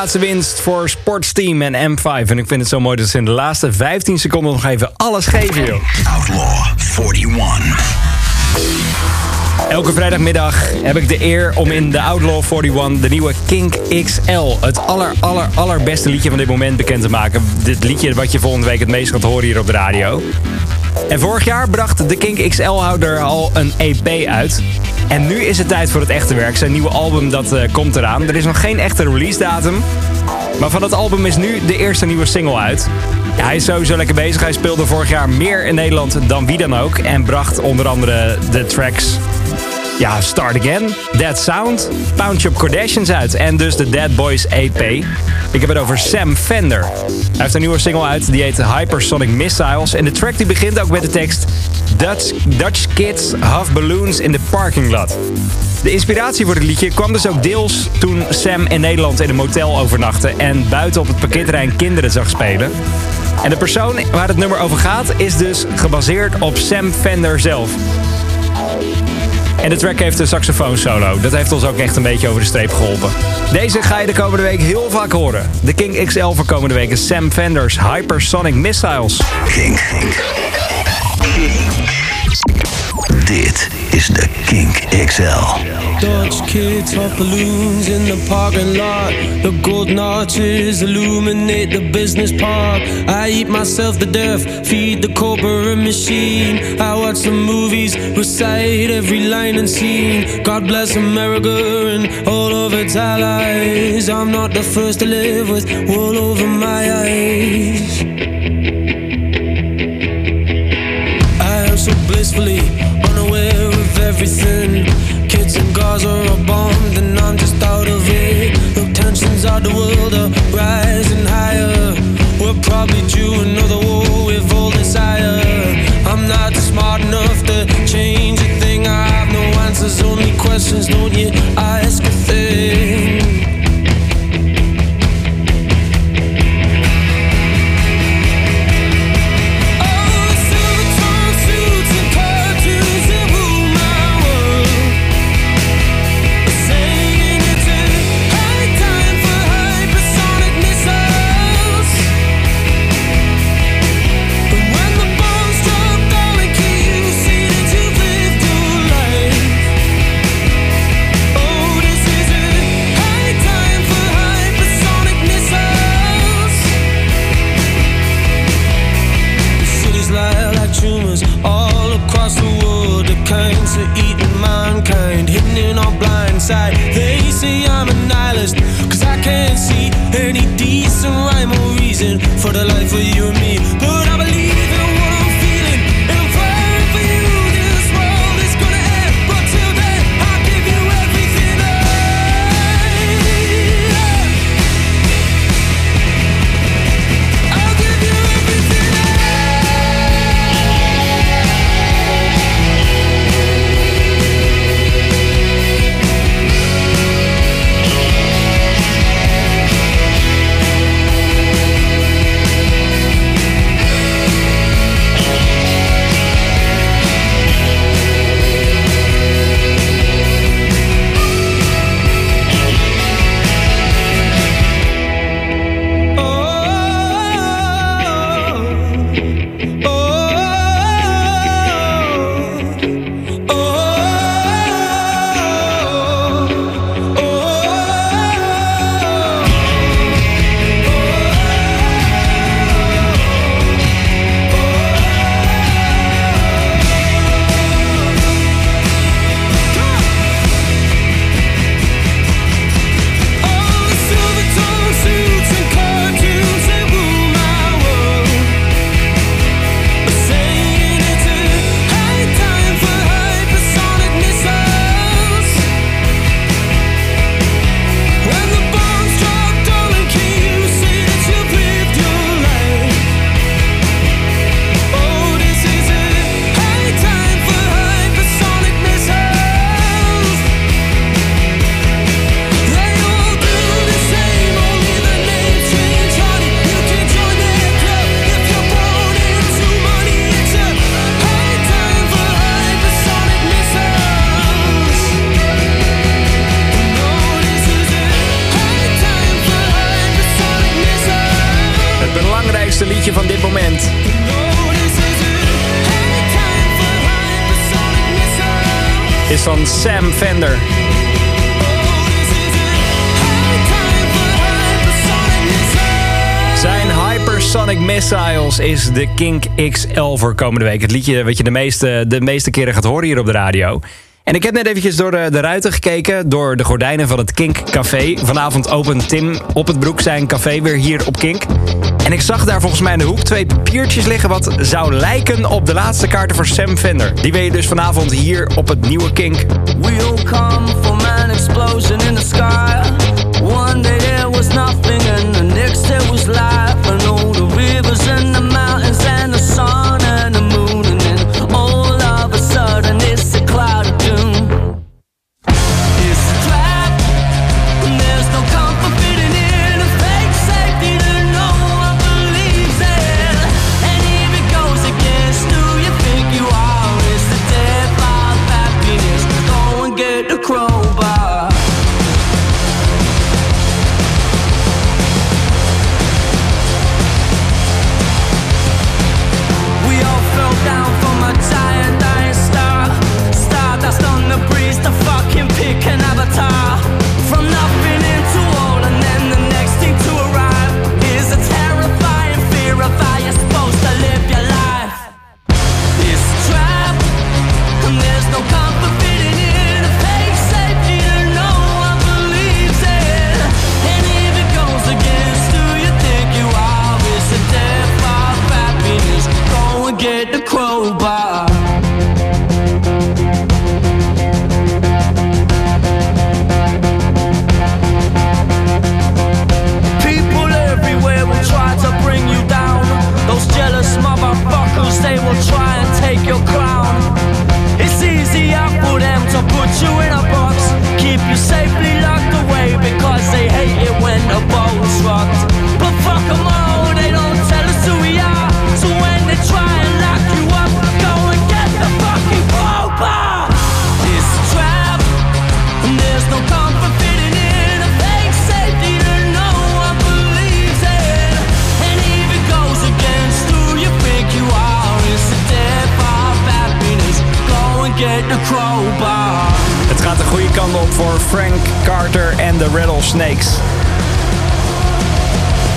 Plaatsen winst voor Sportsteam en M5. En ik vind het zo mooi dat ze in de laatste 15 seconden nog even alles geven, joh. Outlaw 41. Elke vrijdagmiddag heb ik de eer om in de Outlaw 41 de nieuwe Kink XL, het aller, aller, allerbeste liedje van dit moment bekend te maken. Dit liedje wat je volgende week het meest gaat horen hier op de radio. En vorig jaar bracht de Kink XL-houder al een EP uit. En nu is het tijd voor het echte werk. Zijn nieuwe album dat eh, komt eraan. Er is nog geen echte release datum. Maar van het album is nu de eerste nieuwe single uit. Hij is sowieso lekker bezig. Hij speelde vorig jaar meer in Nederland dan wie dan ook. En bracht onder andere de tracks ja, Start Again, Dead Sound, Pound Shop Kardashians uit en dus de Dead Boys EP. Ik heb het over Sam Fender. Hij heeft een nieuwe single uit, die heet Hypersonic Missiles. En de track die begint ook met de tekst Dutch, Dutch Kids Have Balloons in the Parking Lot. De inspiratie voor het liedje kwam dus ook deels toen Sam in Nederland in een motel overnachtte... en buiten op het parkeerterrein kinderen zag spelen. En de persoon waar het nummer over gaat is dus gebaseerd op Sam Fender zelf. En de track heeft een saxofoon solo. Dat heeft ons ook echt een beetje over de streep geholpen. Deze ga je de komende week heel vaak horen. De King XL voor komende week is Sam Fender's Hypersonic Missiles. Kink. Dit is de Kink XL. Dutch kids hot balloons in the parking lot. The gold notches illuminate the business park. I eat myself to death, feed the corporate machine. I watch the movies, recite every line and scene. God bless America and all of its allies. I'm not the first to live with wool over my eyes. Everything. Kids in Gaza are bombed and I'm just out of it. The tensions of the world are rising higher. We're probably due another war with all desire. I'm not smart enough to change a thing. I have no answers, only questions. Don't you ask liedje van dit moment. Is van Sam Fender. Zijn Hypersonic Missiles is de Kink XL voor komende week. Het liedje wat je de meeste, de meeste keren gaat horen hier op de radio. En ik heb net eventjes door de, de ruiten gekeken, door de gordijnen van het Kink Café. Vanavond opent Tim op het broek zijn café weer hier op Kink. En ik zag daar volgens mij in de hoek twee papiertjes liggen... wat zou lijken op de laatste kaarten voor Sam Fender. Die wil je dus vanavond hier op het nieuwe Kink. We'll come from an explosion in the sky. One day there was nothing, and the next there was life. Goede kant op voor Frank Carter en de Rattlesnakes.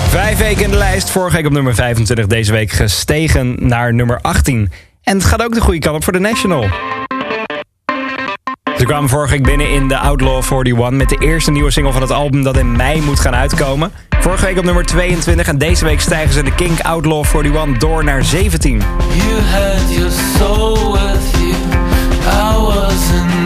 Vijf weken in de lijst. Vorige week op nummer 25. Deze week gestegen naar nummer 18. En het gaat ook de goede kant op voor de National. Ze kwamen vorige week binnen in de Outlaw 41 met de eerste nieuwe single van het album dat in mei moet gaan uitkomen. Vorige week op nummer 22 en deze week stijgen ze de Kink Outlaw 41 door naar 17. You had your soul with you. I was in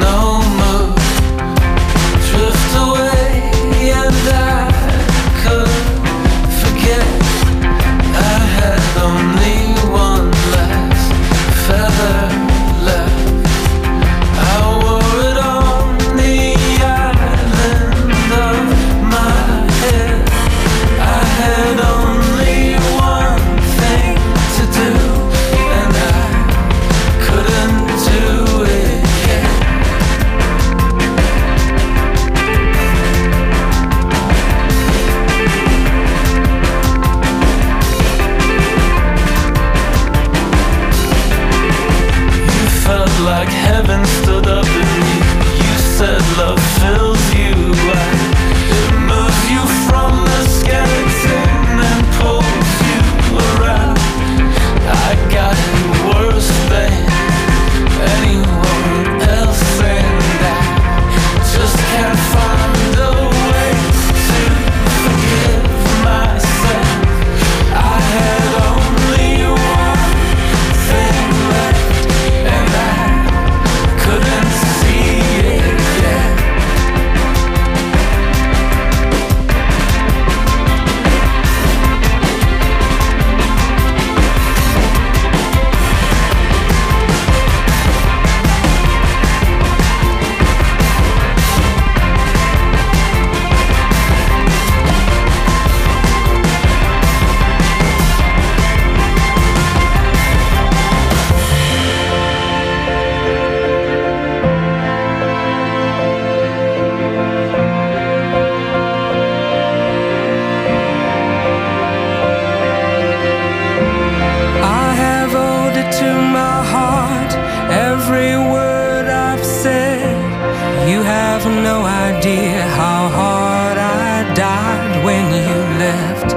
You have no idea how hard I died when you left.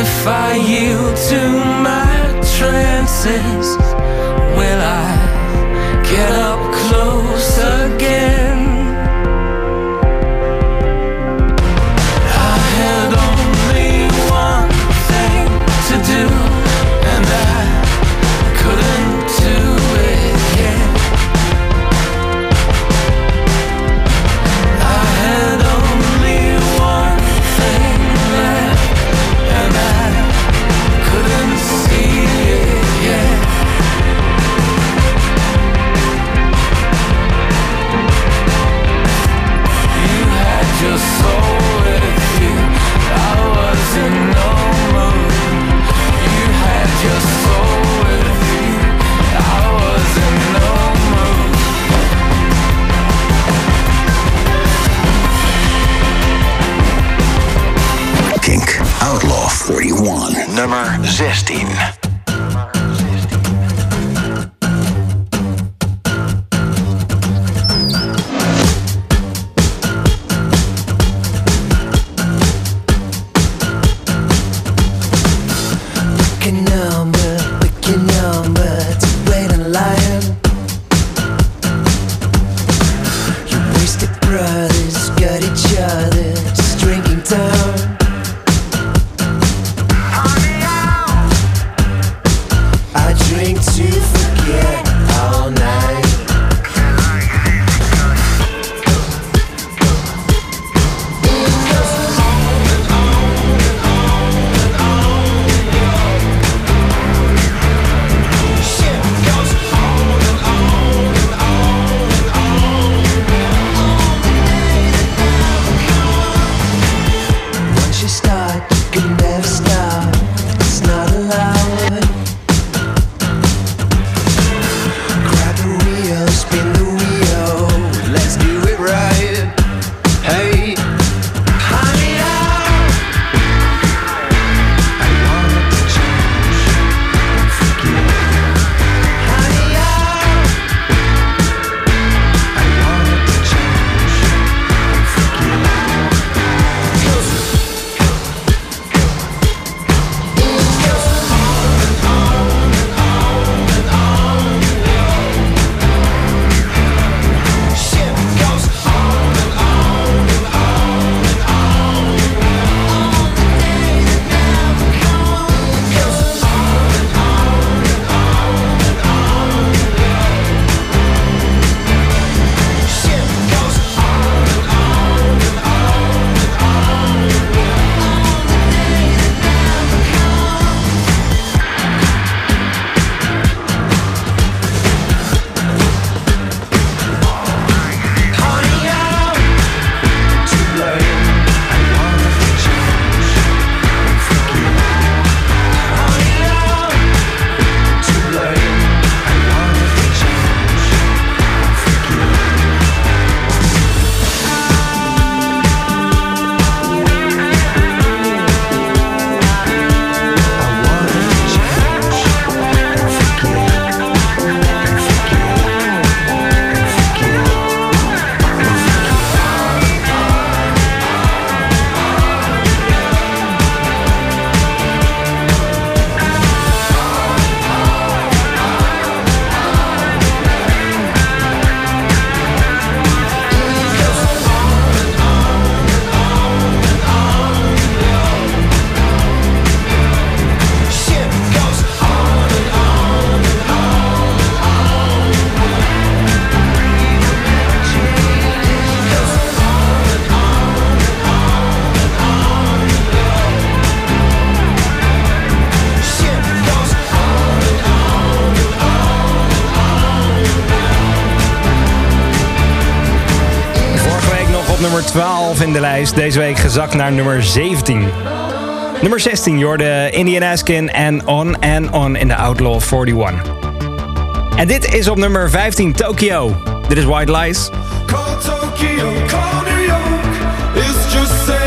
If I yield to my trances, will I get up? 16. is deze week gezakt naar nummer 17. Nummer 16, Jordan Indian Askin en On and On in the Outlaw 41. En dit is op nummer 15, Tokyo. Dit is White Lies. Call Tokyo, just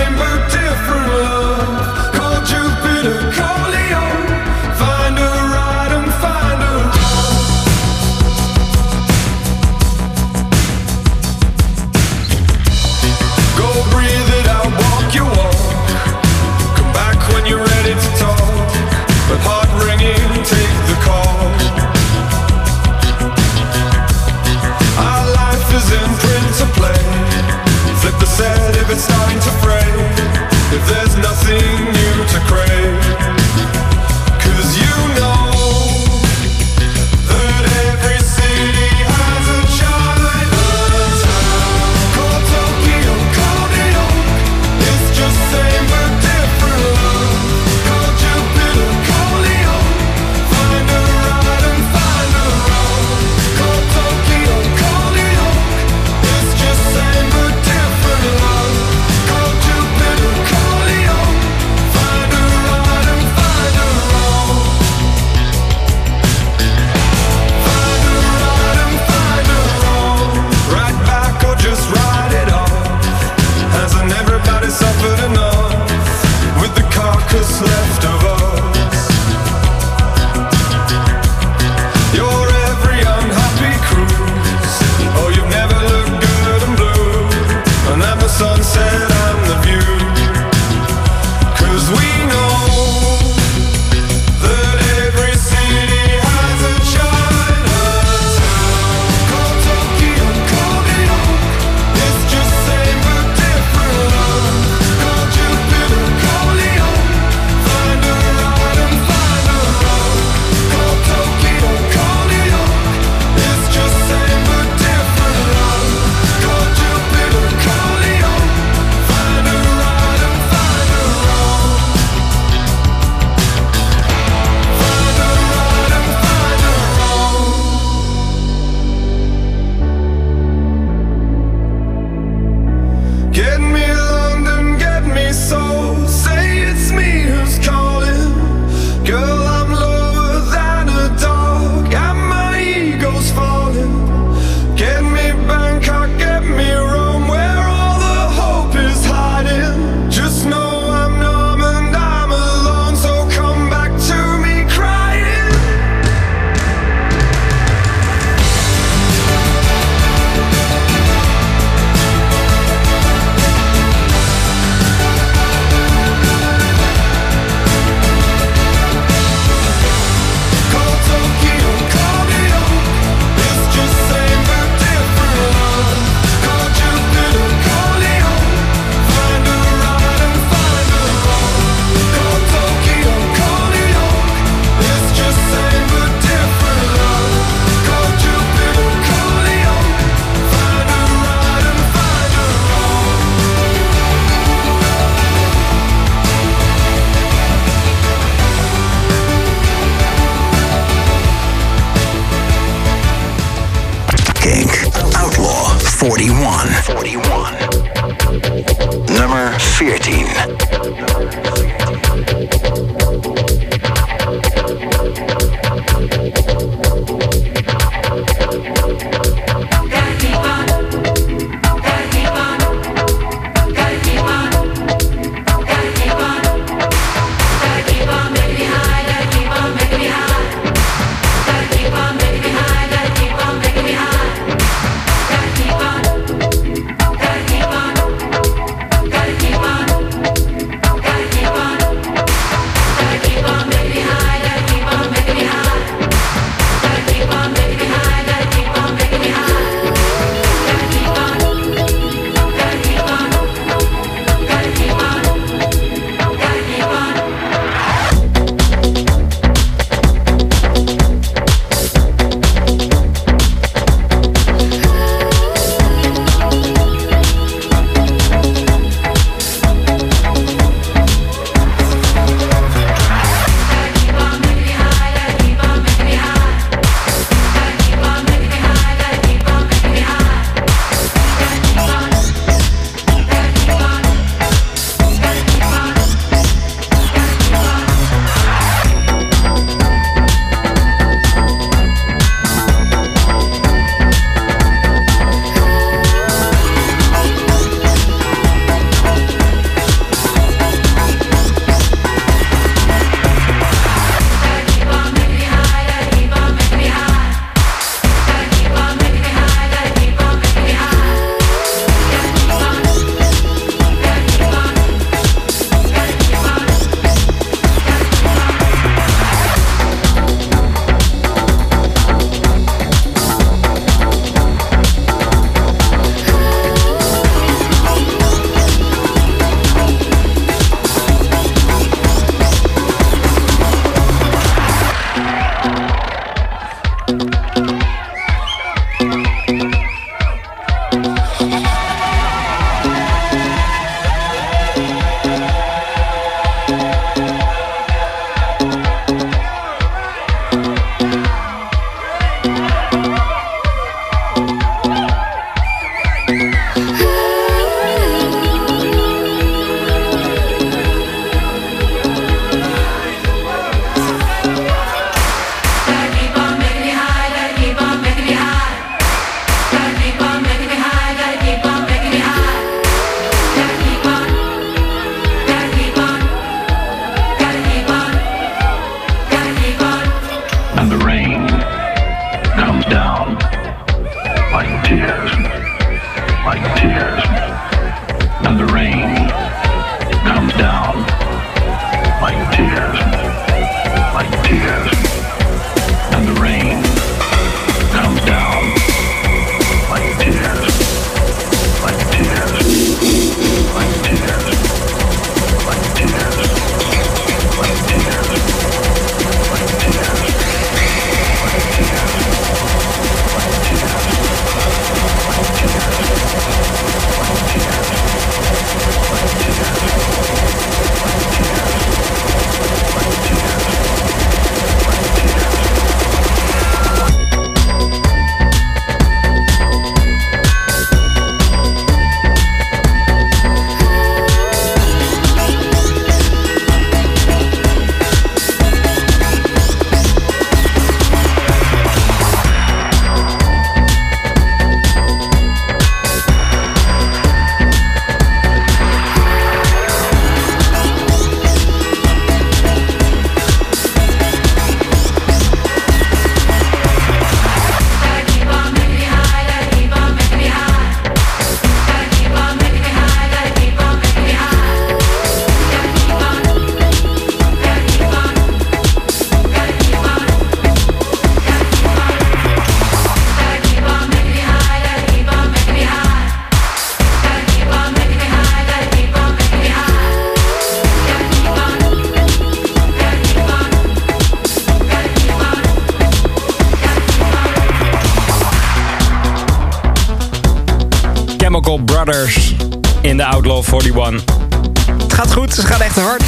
Outlaw 41. Het gaat goed, ze gaat echt hard.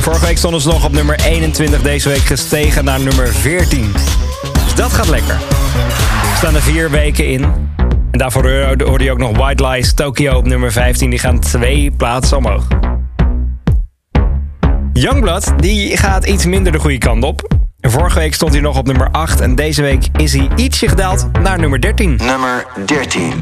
Vorige week stonden ze nog op nummer 21, deze week gestegen naar nummer 14. Dus dat gaat lekker. We staan er vier weken in. En daarvoor hoorde je ook nog White Lies Tokyo op nummer 15. Die gaan twee plaatsen omhoog. Youngblood die gaat iets minder de goede kant op. Vorige week stond hij nog op nummer 8 en deze week is hij ietsje gedaald naar nummer 13. Nummer 13.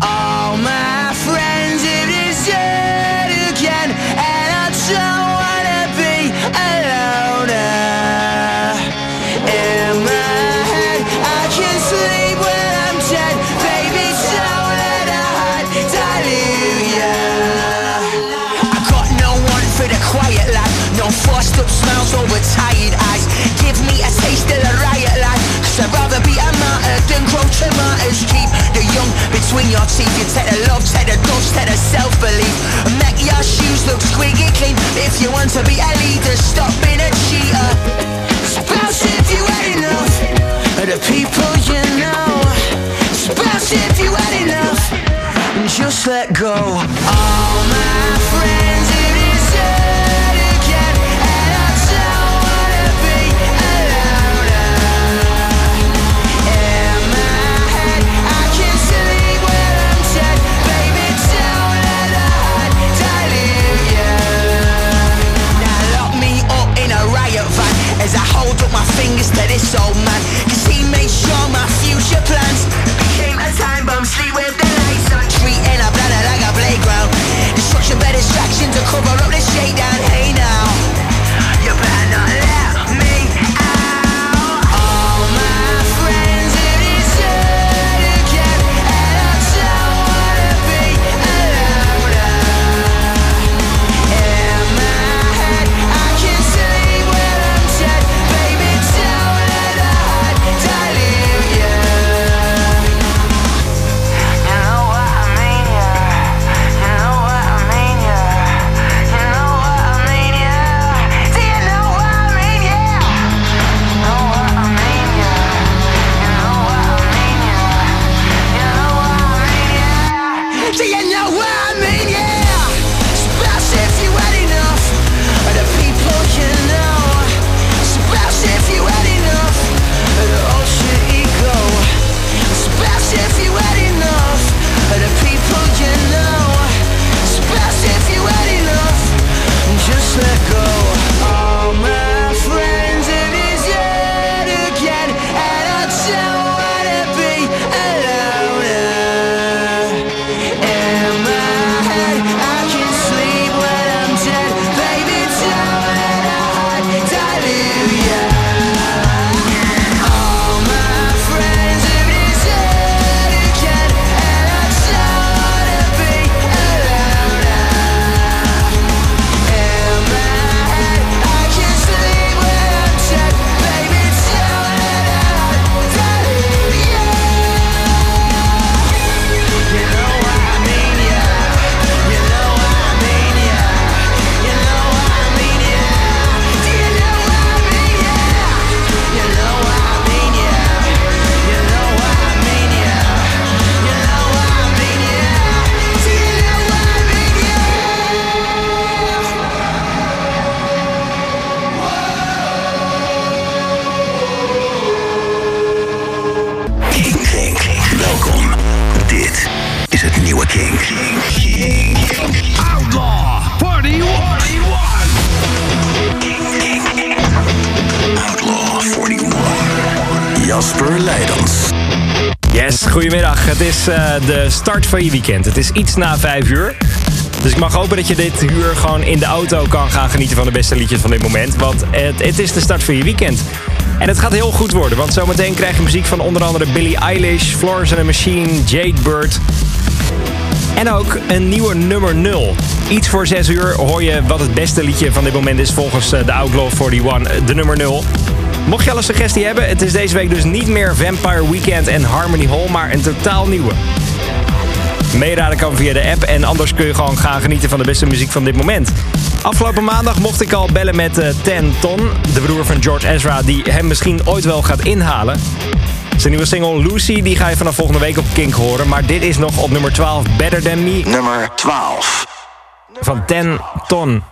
Between your teeth. You take the love, take the dust, take the self-belief. Make your shoes look squeaky clean. If you want to be a leader, stop being a cheater. Spouse if you had enough of the people you know. Spouse if you had enough, just let go. All my friends, it is Cause he made sure my future plans became a time bomb. Sleep with the lights on, like a playground. Destruction by distraction to cover up the shakedown. Hey now, you better not start van je weekend. Het is iets na vijf uur. Dus ik mag hopen dat je dit uur gewoon in de auto kan gaan genieten van de beste liedjes van dit moment. Want het, het is de start van je weekend. En het gaat heel goed worden, want zometeen krijg je muziek van onder andere Billie Eilish, Florence and the Machine, Jade Bird. En ook een nieuwe nummer 0. Iets voor 6 uur hoor je wat het beste liedje van dit moment is volgens eh, de Outlaw 41, eh, de nummer 0. Mocht je al een suggestie hebben, het is deze week dus niet meer Vampire Weekend en Harmony Hall, maar een totaal nieuwe. Meeraden kan via de app en anders kun je gewoon gaan genieten van de beste muziek van dit moment. Afgelopen maandag mocht ik al bellen met eh, Ten Ton, de broer van George Ezra, die hem misschien ooit wel gaat inhalen. Zijn nieuwe single Lucy die ga je vanaf volgende week op Kink horen. Maar dit is nog op nummer 12 Better Than Me. Nummer 12. Van 10 Ton.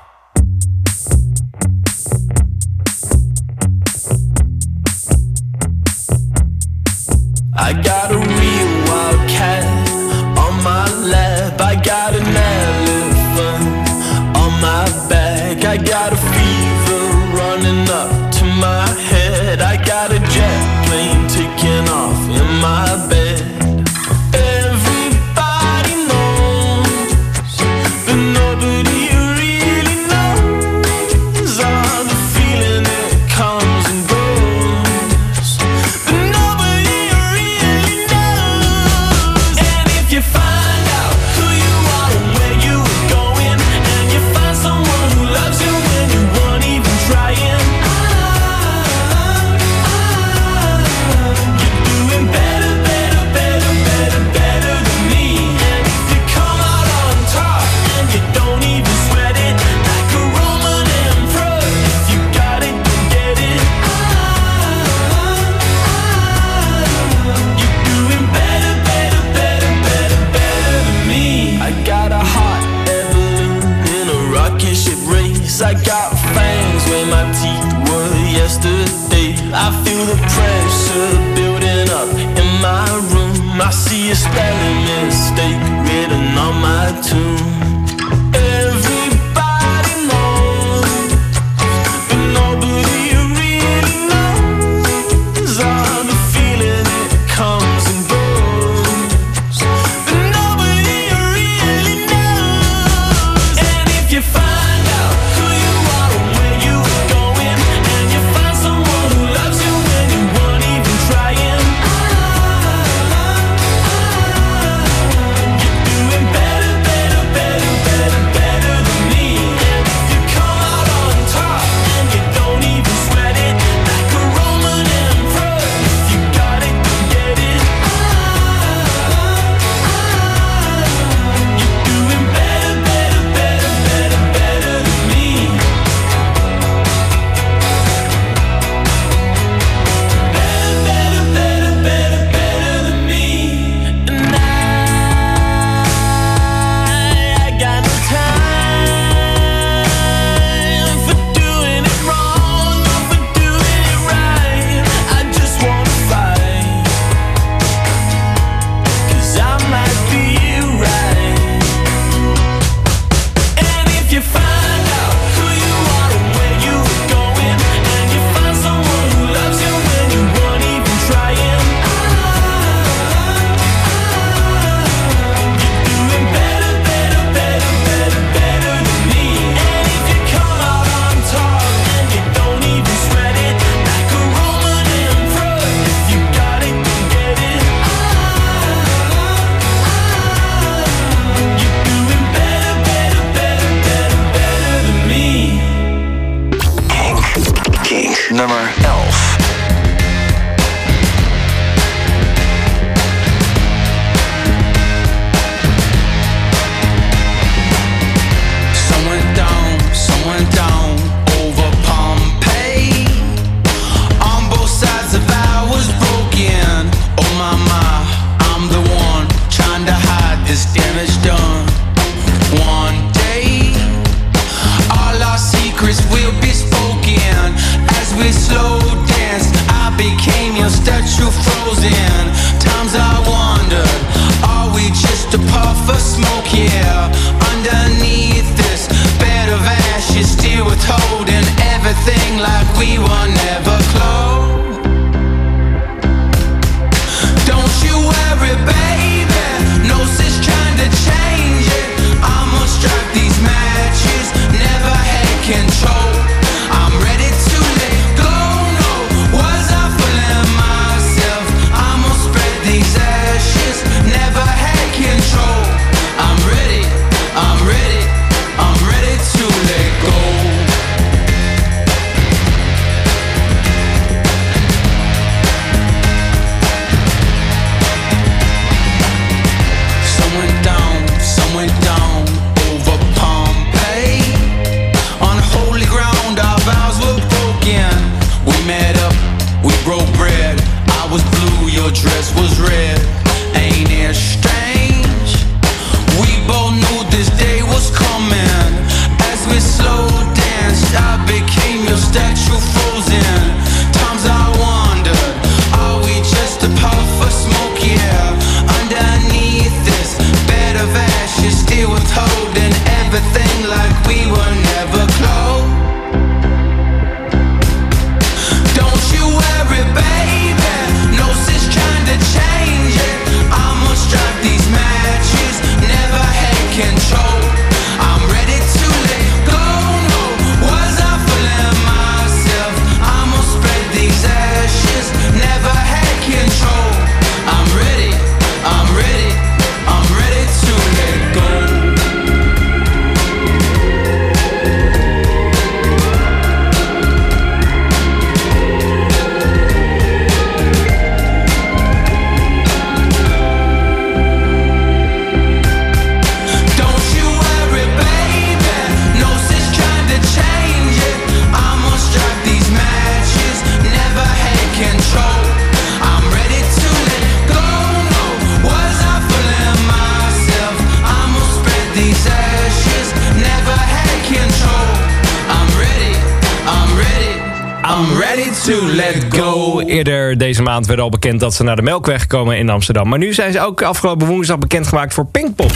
Deze maand werd al bekend dat ze naar de Melkweg komen in Amsterdam. Maar nu zijn ze ook afgelopen woensdag bekendgemaakt voor Pinkpop.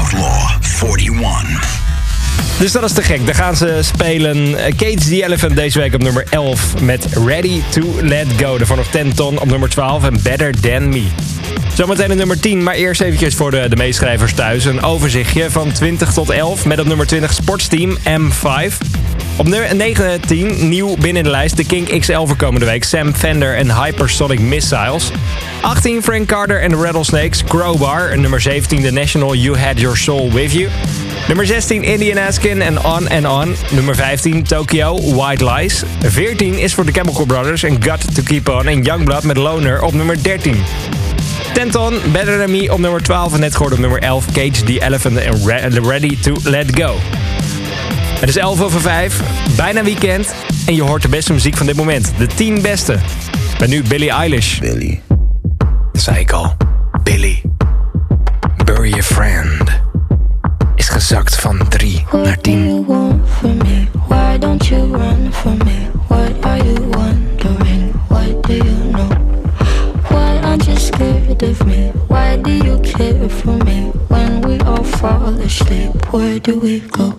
Outlaw 41. Dus dat is te gek. Daar gaan ze spelen. Eh, Cage the Elephant deze week op nummer 11 met Ready to Let Go. Daarvoor nog 10 ton op nummer 12 en Better Than Me. Zometeen een nummer 10, maar eerst eventjes voor de, de meeschrijvers thuis. Een overzichtje van 20 tot 11 met op nummer 20 Sportsteam M5. Op nummer 19 nieuw binnen de lijst de King XL voor komende week. Sam Fender en Hypersonic Missiles. 18 Frank Carter en de Rattlesnakes. Crowbar. Nummer 17 The National You Had Your Soul With You. Nummer 16 Indian Askin en On and On. Nummer 15 Tokyo White Lies. 14 is voor de Chemical Brothers en Got To Keep On. En Youngblood met Loner op nummer 13. Tenton, Better Than Me op nummer 12 en net gehoord op nummer 11 Cage the Elephant en Re- Ready To Let Go. Het is 11 over 5, bijna weekend en je hoort de beste muziek van dit moment. De 10 beste. Met nu Billie Eilish. Billy. Dat zei ik al. Billy. Bury a Friend. Is gezakt van 3 naar 10. you want from me? Why don't you run from me? What are you wondering? What do you know? Why aren't you scared of me? Why do you care for me? When we all fall asleep, where do we go?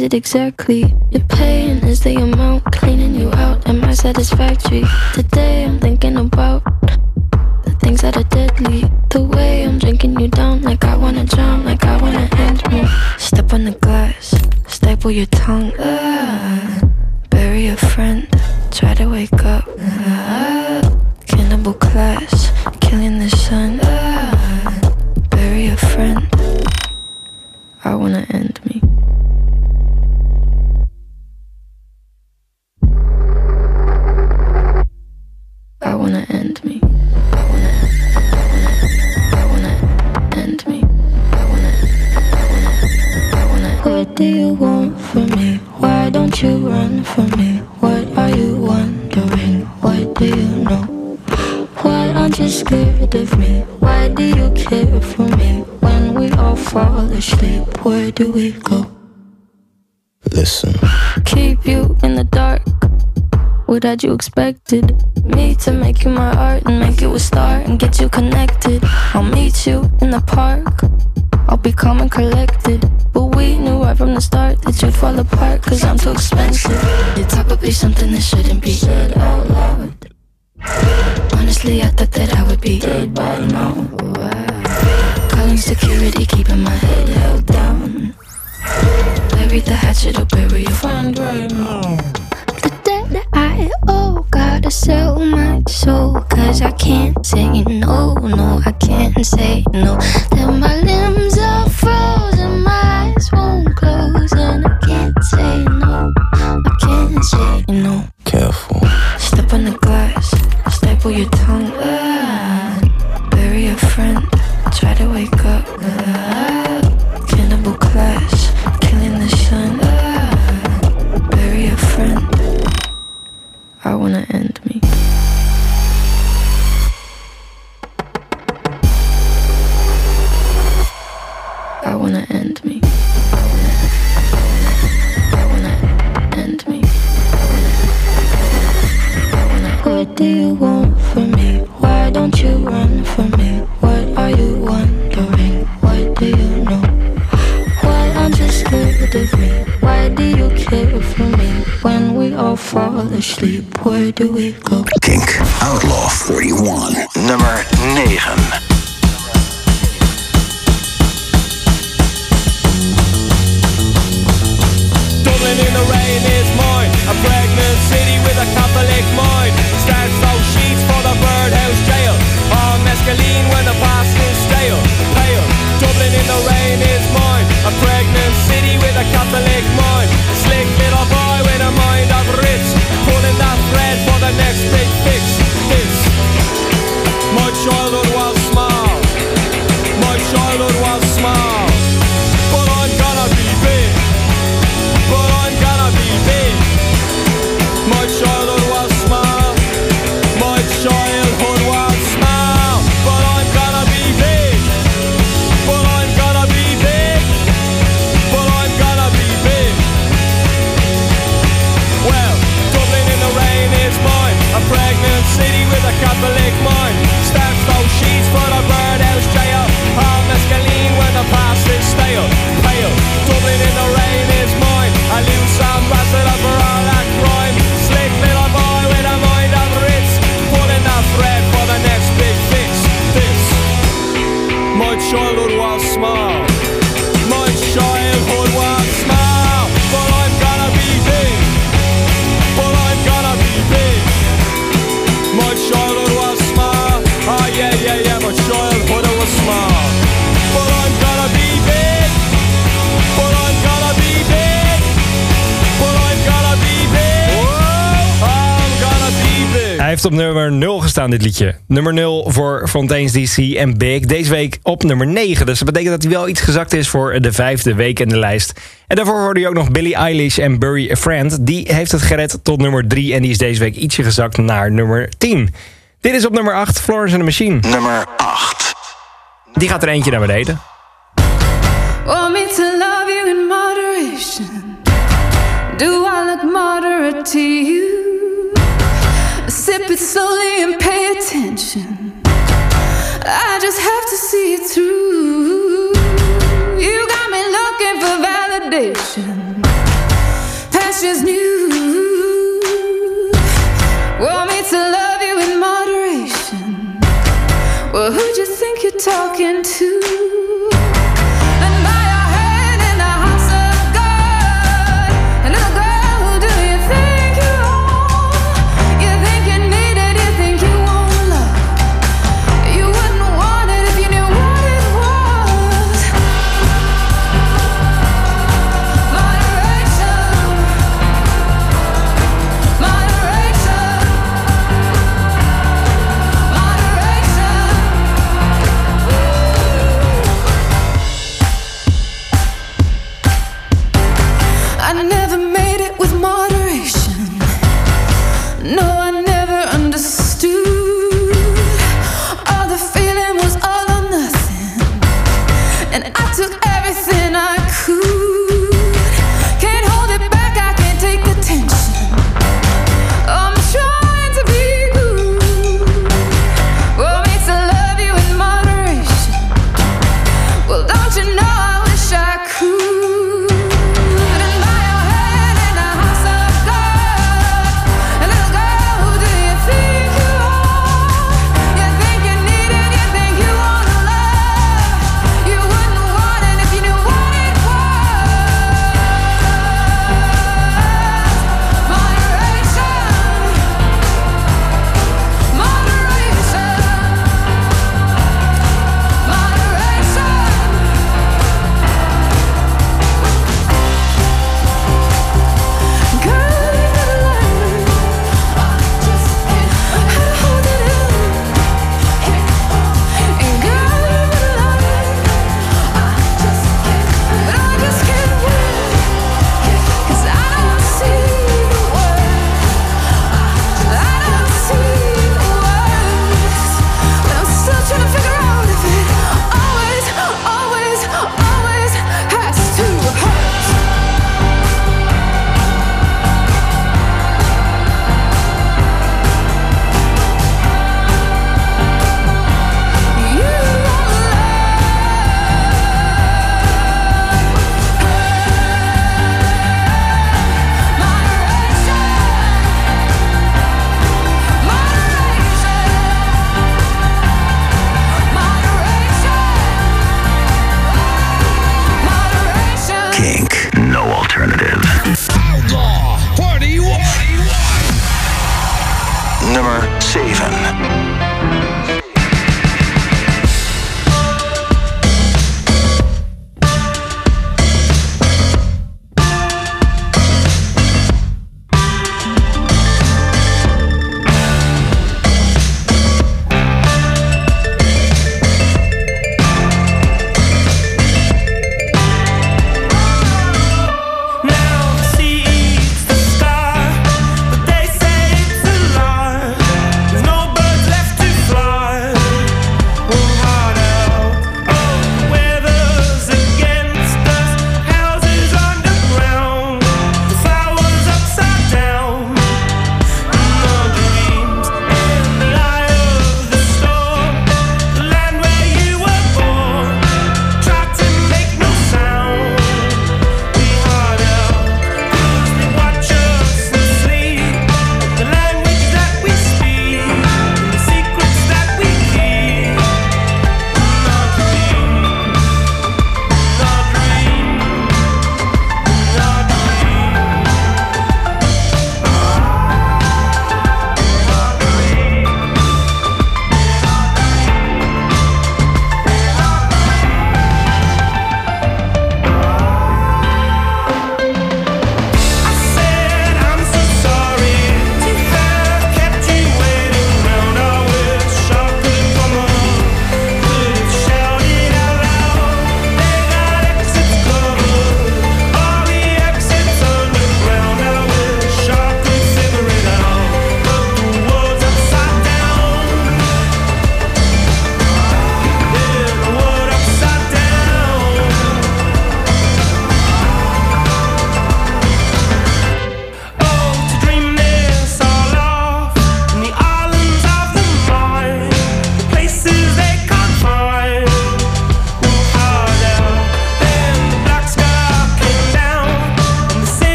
It exactly? Your pain is the amount cleaning you out. Am I satisfactory? Today I'm thinking about the things that are deadly. The way I'm drinking you down, like I wanna drown, like I wanna end me. Step on the glass, staple your tongue. Ah, What you expected? Me to make you my art and make you a star and get you connected. I'll meet you in the park. I'll be calm and collected. But we knew right from the start that you'd fall apart cause I'm too expensive. Your probably something that shouldn't 0 gestaan, dit liedje. Nummer 0 voor Fontaine's DC en Big. Deze week op nummer 9. Dus dat betekent dat hij wel iets gezakt is voor de vijfde week in de lijst. En daarvoor hoorde je ook nog Billie Eilish en Bury a Friend. Die heeft het gered tot nummer 3 en die is deze week ietsje gezakt naar nummer 10. Dit is op nummer 8, Florence and the Machine. Nummer 8. Die gaat er eentje naar beneden.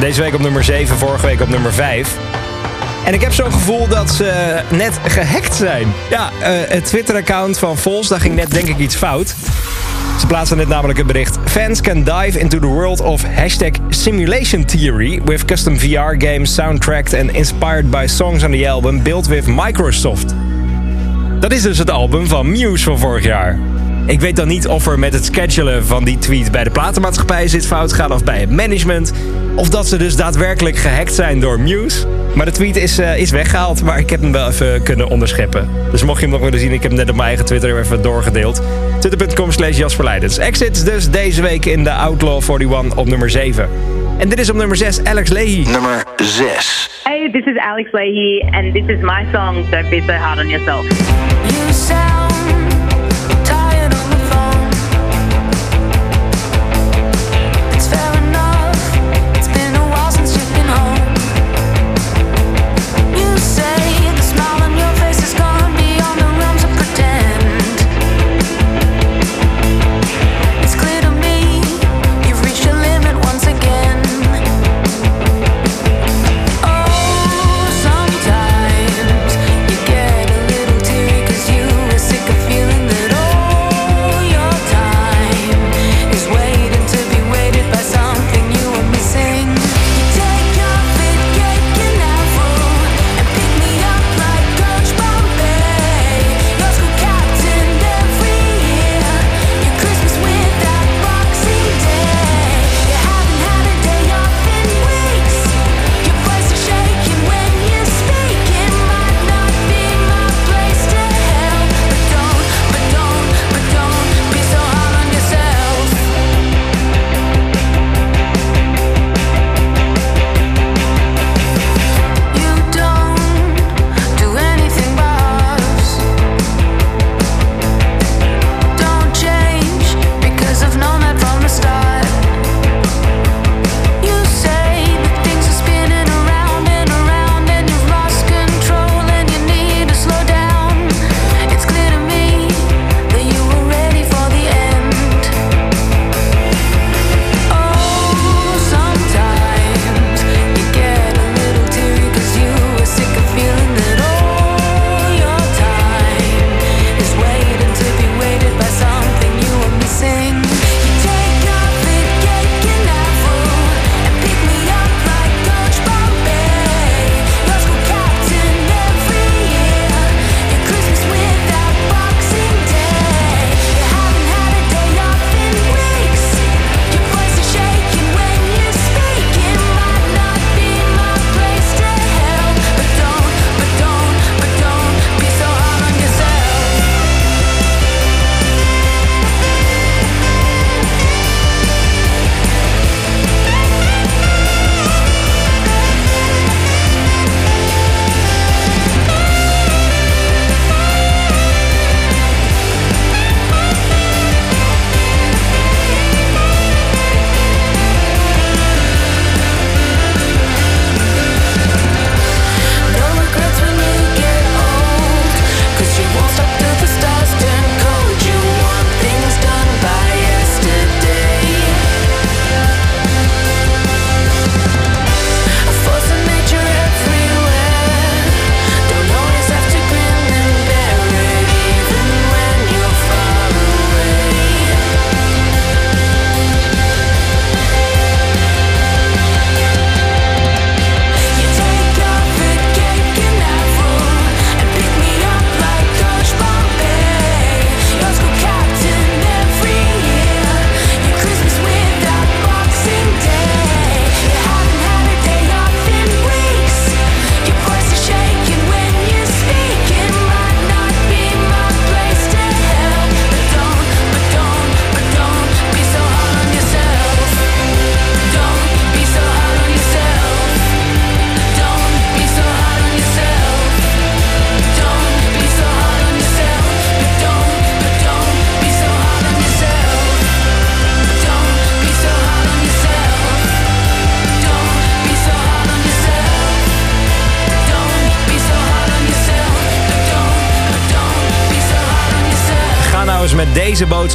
Deze week op nummer 7, vorige week op nummer 5. En ik heb zo'n gevoel dat ze net gehackt zijn. Ja, eh, het Twitter-account van Falls, daar ging net denk ik iets fout. Ze plaatsen net namelijk het bericht... Fans can dive into the world of hashtag simulation theory... with custom VR games soundtracked and inspired by songs on the album... built with Microsoft. Dat is dus het album van Muse van vorig jaar. Ik weet dan niet of er met het schedulen van die tweet bij de platenmaatschappij zit fout gaan of bij het management. Of dat ze dus daadwerkelijk gehackt zijn door Muse. Maar de tweet is, eh, is weggehaald, maar ik heb hem wel even kunnen onderscheppen. Dus mocht je hem nog willen zien, ik heb hem net op mijn eigen Twitter even doorgedeeld. Twitter.com slash Jasper Leidens. Exits dus deze week in de Outlaw 41 op nummer 7. En dit is op nummer 6 Alex Leahy. Nummer 6. Hey, this is Alex Leahy, and this is my song, Don't Be So Hard on Yourself. You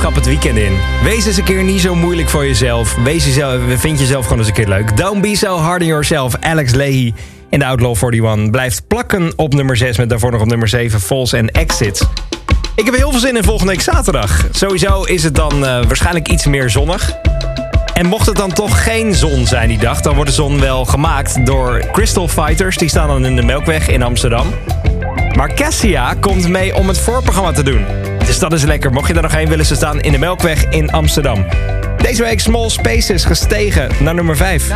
het weekend in. Wees eens een keer niet zo moeilijk voor jezelf. Wees jezelf, vind jezelf gewoon eens een keer leuk. Don't be so hard on yourself, Alex Leahy. in de Outlaw 41 blijft plakken op nummer 6... met daarvoor nog op nummer 7 False en Exit. Ik heb heel veel zin in volgende week zaterdag. Sowieso is het dan eh, waarschijnlijk iets meer zonnig. En mocht het dan toch geen zon zijn die dag... dan wordt de zon wel gemaakt door Crystal Fighters. Die staan dan in de Melkweg in Amsterdam. Maar Cassia komt mee om het voorprogramma te doen. Dus dat is lekker. Mocht je er nog heen willen, ze staan in de Melkweg in Amsterdam. Deze week Small Spaces gestegen naar nummer 5.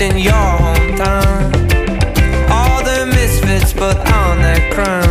in your hometown. All the misfits, but on the crown.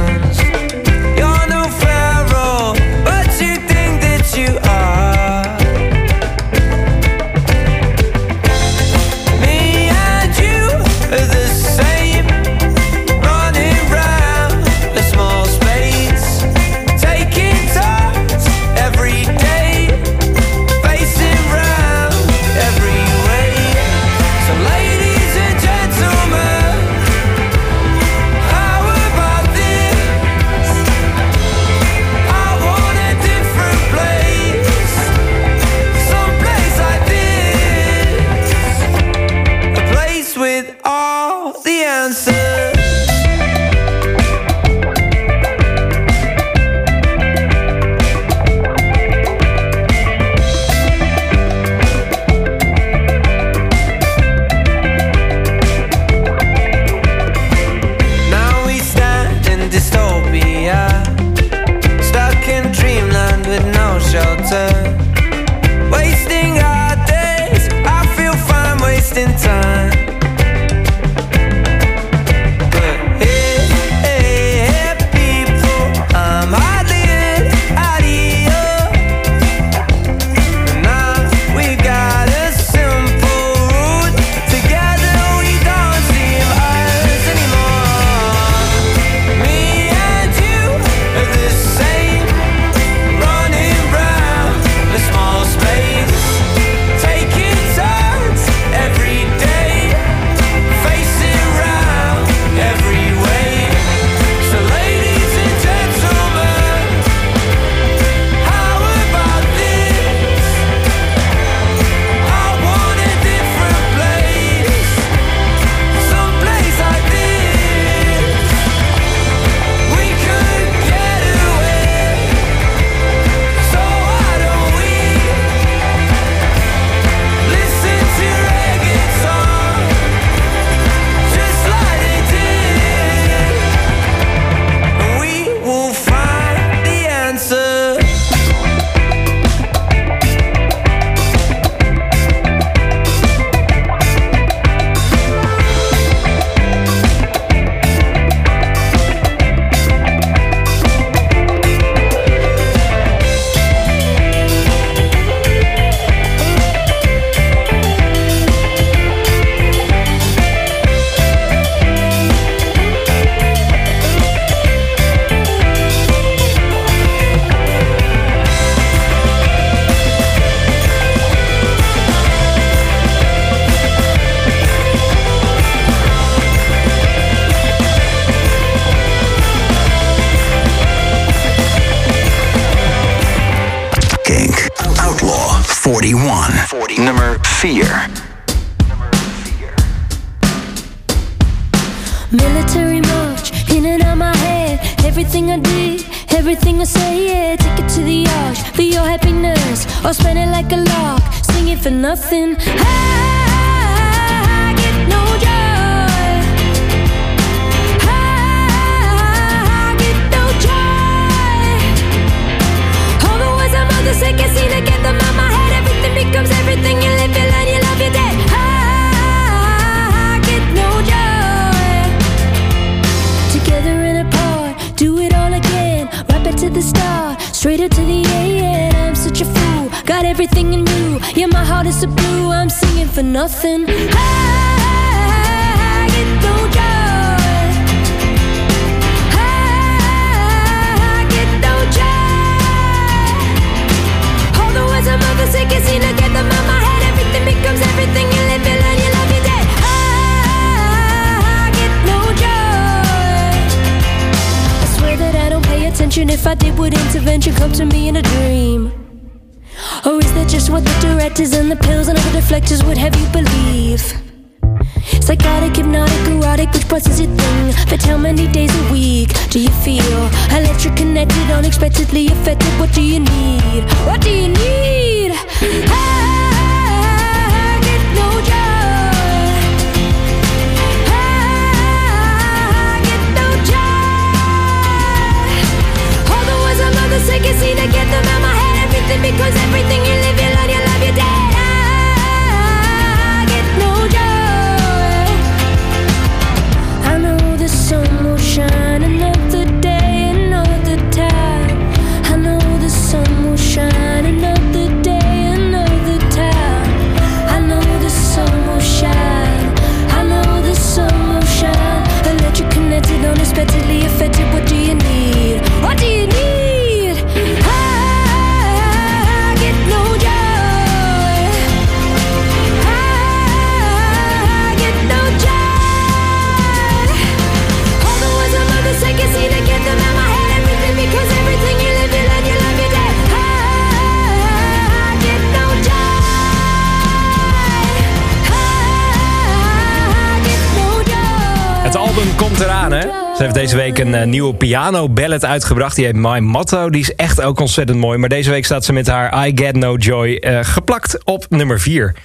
piano ballad uitgebracht. Die heet My Motto. Die is echt ook ontzettend mooi. Maar deze week staat ze met haar I Get No Joy eh, geplakt op nummer 4.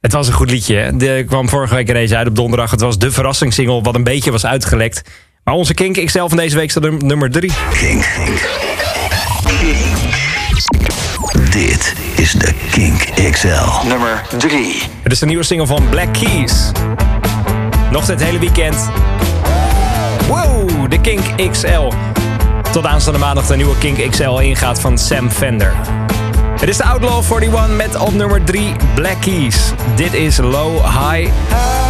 Het was een goed liedje. Die kwam vorige week ineens uit op donderdag. Het was de verrassingssingle wat een beetje was uitgelekt. Maar onze Kink, XL van deze week staat num nummer 3. Kink. Dit is de Kink XL. Nummer 3. Het is de nieuwe single van Black Keys. Nog dit hele weekend de Kink XL. Tot aanstaande maandag de nieuwe Kink XL ingaat van Sam Fender. Het is de Outlaw 41 met op nummer 3 Black Keys. Dit is Low High.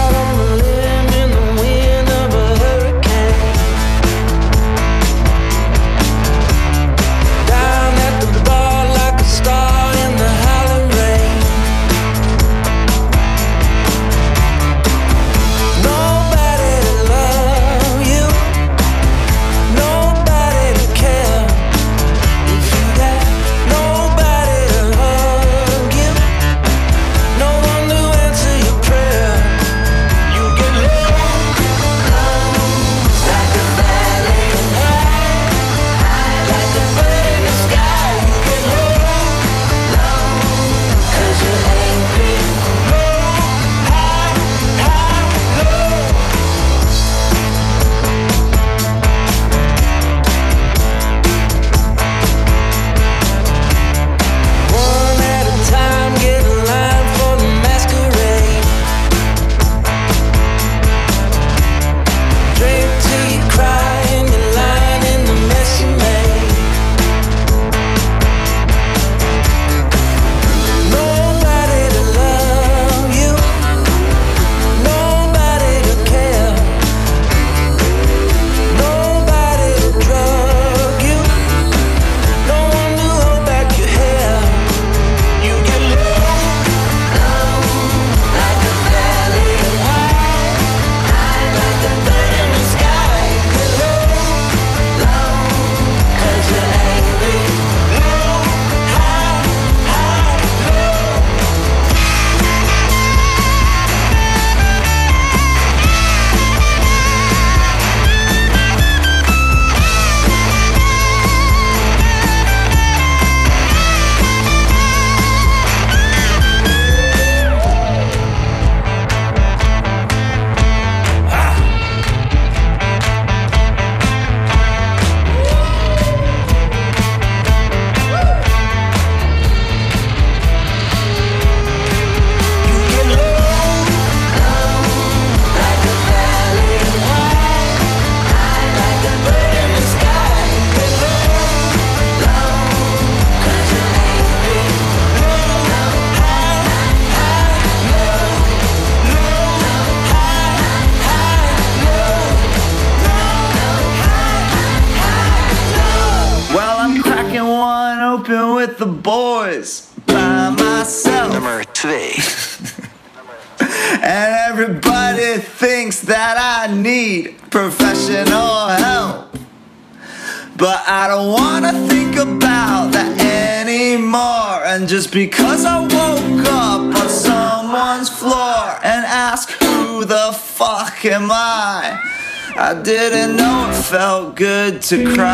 to cry.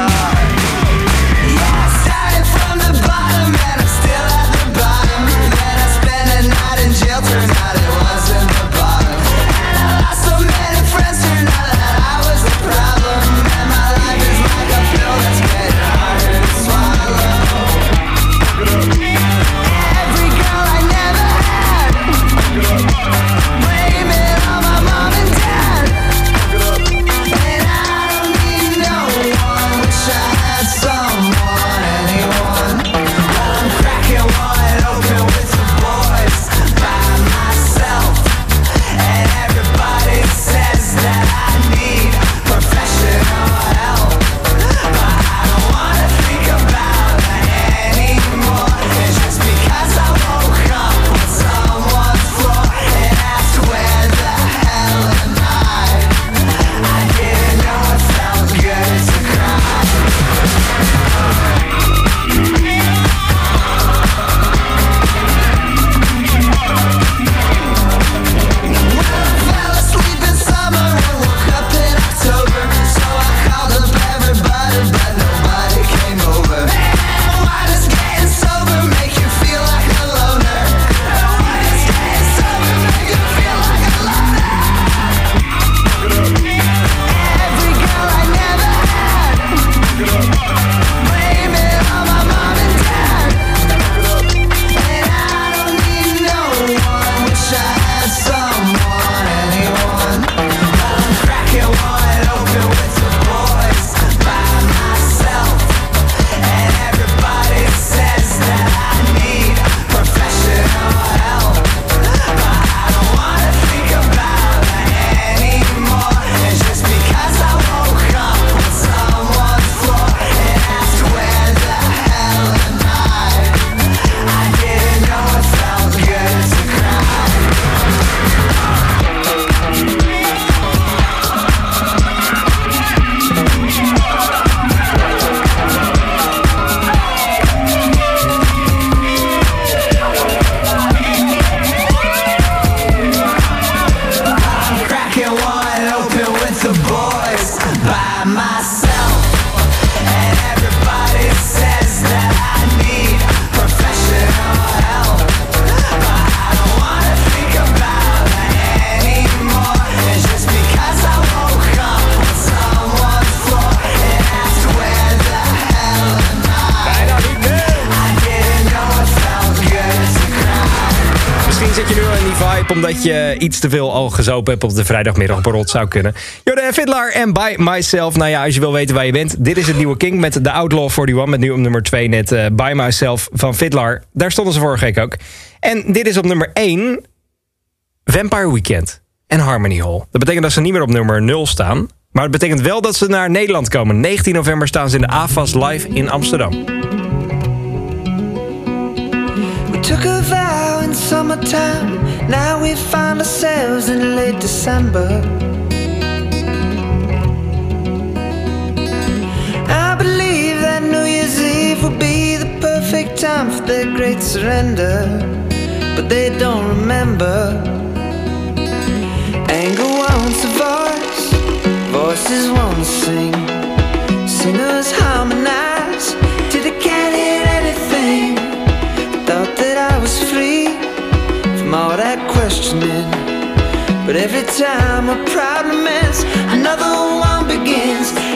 omdat je iets te veel al gezopen hebt op de vrijdagmiddag rot zou kunnen. Jordan Fiddler en By Myself. Nou ja, als je wil weten waar je bent, dit is het nieuwe King met de Outlaw 41. Met nu op nummer 2 net eh, By Myself van Fiddler. Daar stonden ze vorige week ook. En dit is op nummer 1 Vampire Weekend en Harmony Hall. Dat betekent dat ze niet meer op nummer 0 staan. Maar het betekent wel dat ze naar Nederland komen. 19 november staan ze in de AFAS live in Amsterdam. We took a vow in summertime Now we find ourselves in late December. I believe that New Year's Eve will be the perfect time for their great surrender, but they don't remember. Anger wants a voice, voices won't sing, singers harmonize till they can't hear anything. Thought that I was free. I'm all that questioning. But every time a problem ends, another one begins.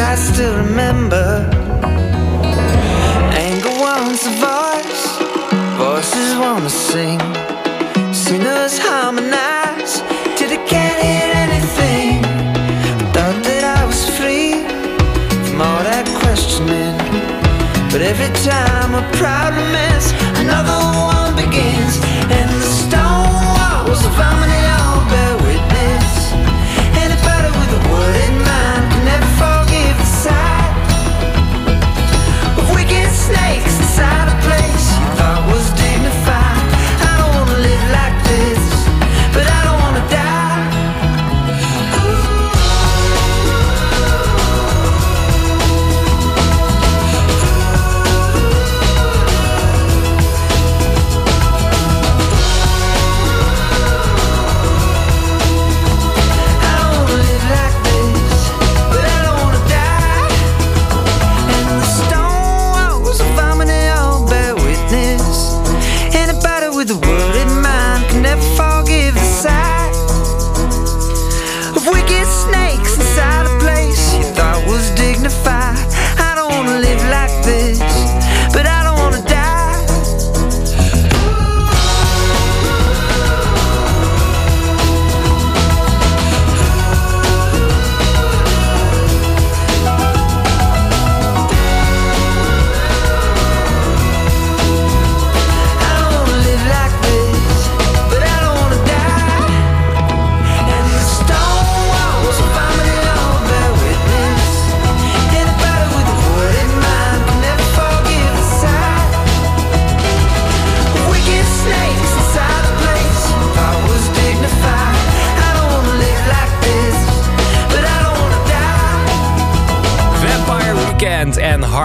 I still remember anger wants a voice, voices wanna sing, sinners harmonize till they can't hear anything. Thought that I was free from all that questioning. But every time a problem ends, another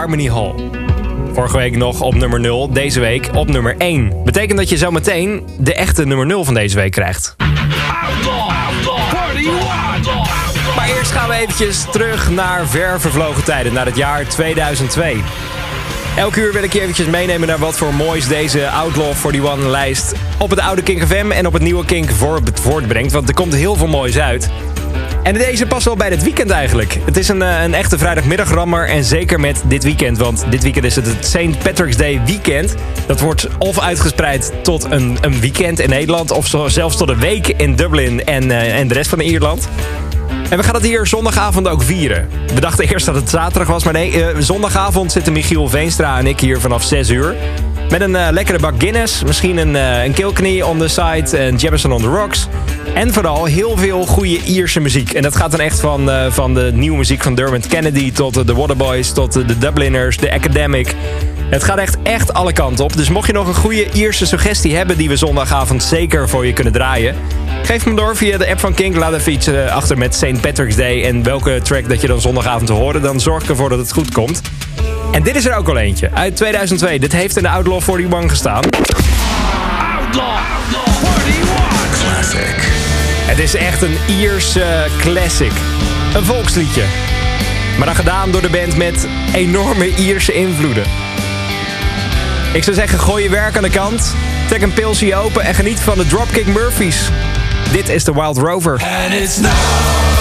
Harmony Hall. Vorige week nog op nummer 0, deze week op nummer 1. Betekent dat je zo meteen de echte nummer 0 van deze week krijgt. Maar eerst gaan we eventjes terug naar ver vervlogen tijden, naar het jaar 2002. Elke uur wil ik je eventjes meenemen naar wat voor moois deze Outlaw 41 lijst op het oude Kink FM en op het nieuwe Kink voor- voortbrengt. Want er komt heel veel moois uit. En deze past wel bij dit weekend eigenlijk. Het is een, eh, een echte vrijdagmiddagrammer en zeker met dit weekend. Want dit weekend is het het St. Patrick's Day weekend. Dat wordt of uitgespreid tot een, een weekend in Nederland... of zo, zelfs tot een week in Dublin en, eh, en de rest van Ierland. En we gaan het hier zondagavond ook vieren. We dachten eerst dat het zaterdag was, maar nee, eh, zondagavond zitten Michiel Veenstra en ik hier vanaf 6 uur. Met een eh, lekkere bak Guinness, misschien een, uh, een Kilkenny on the side en Jefferson on the rocks. En vooral heel veel goede Ierse muziek. En dat gaat dan echt van, eh, van de nieuwe muziek van Dermot Kennedy tot de Waterboys, tot de Dubliners, de Academic. Het gaat echt, echt alle kanten op. Dus mocht je nog een goede Ierse suggestie hebben die we zondagavond zeker voor je kunnen draaien. Geef me door via de app van Kink. Laat even iets achter met St. Patrick's Day en welke track dat je dan zondagavond te horen. Dan zorg ik ervoor dat het goed komt. En dit is er ook al eentje, uit 2002. Dit heeft in de Outlaw 41 gestaan. Outlaw 41. Classic. Het is echt een Ierse classic. Een volksliedje. Maar dan gedaan door de band met enorme Ierse invloeden. Ik zou zeggen, gooi je werk aan de kant. Trek een pilsje open en geniet van de Dropkick Murphys. Dit is de Wild Rover. And it's now.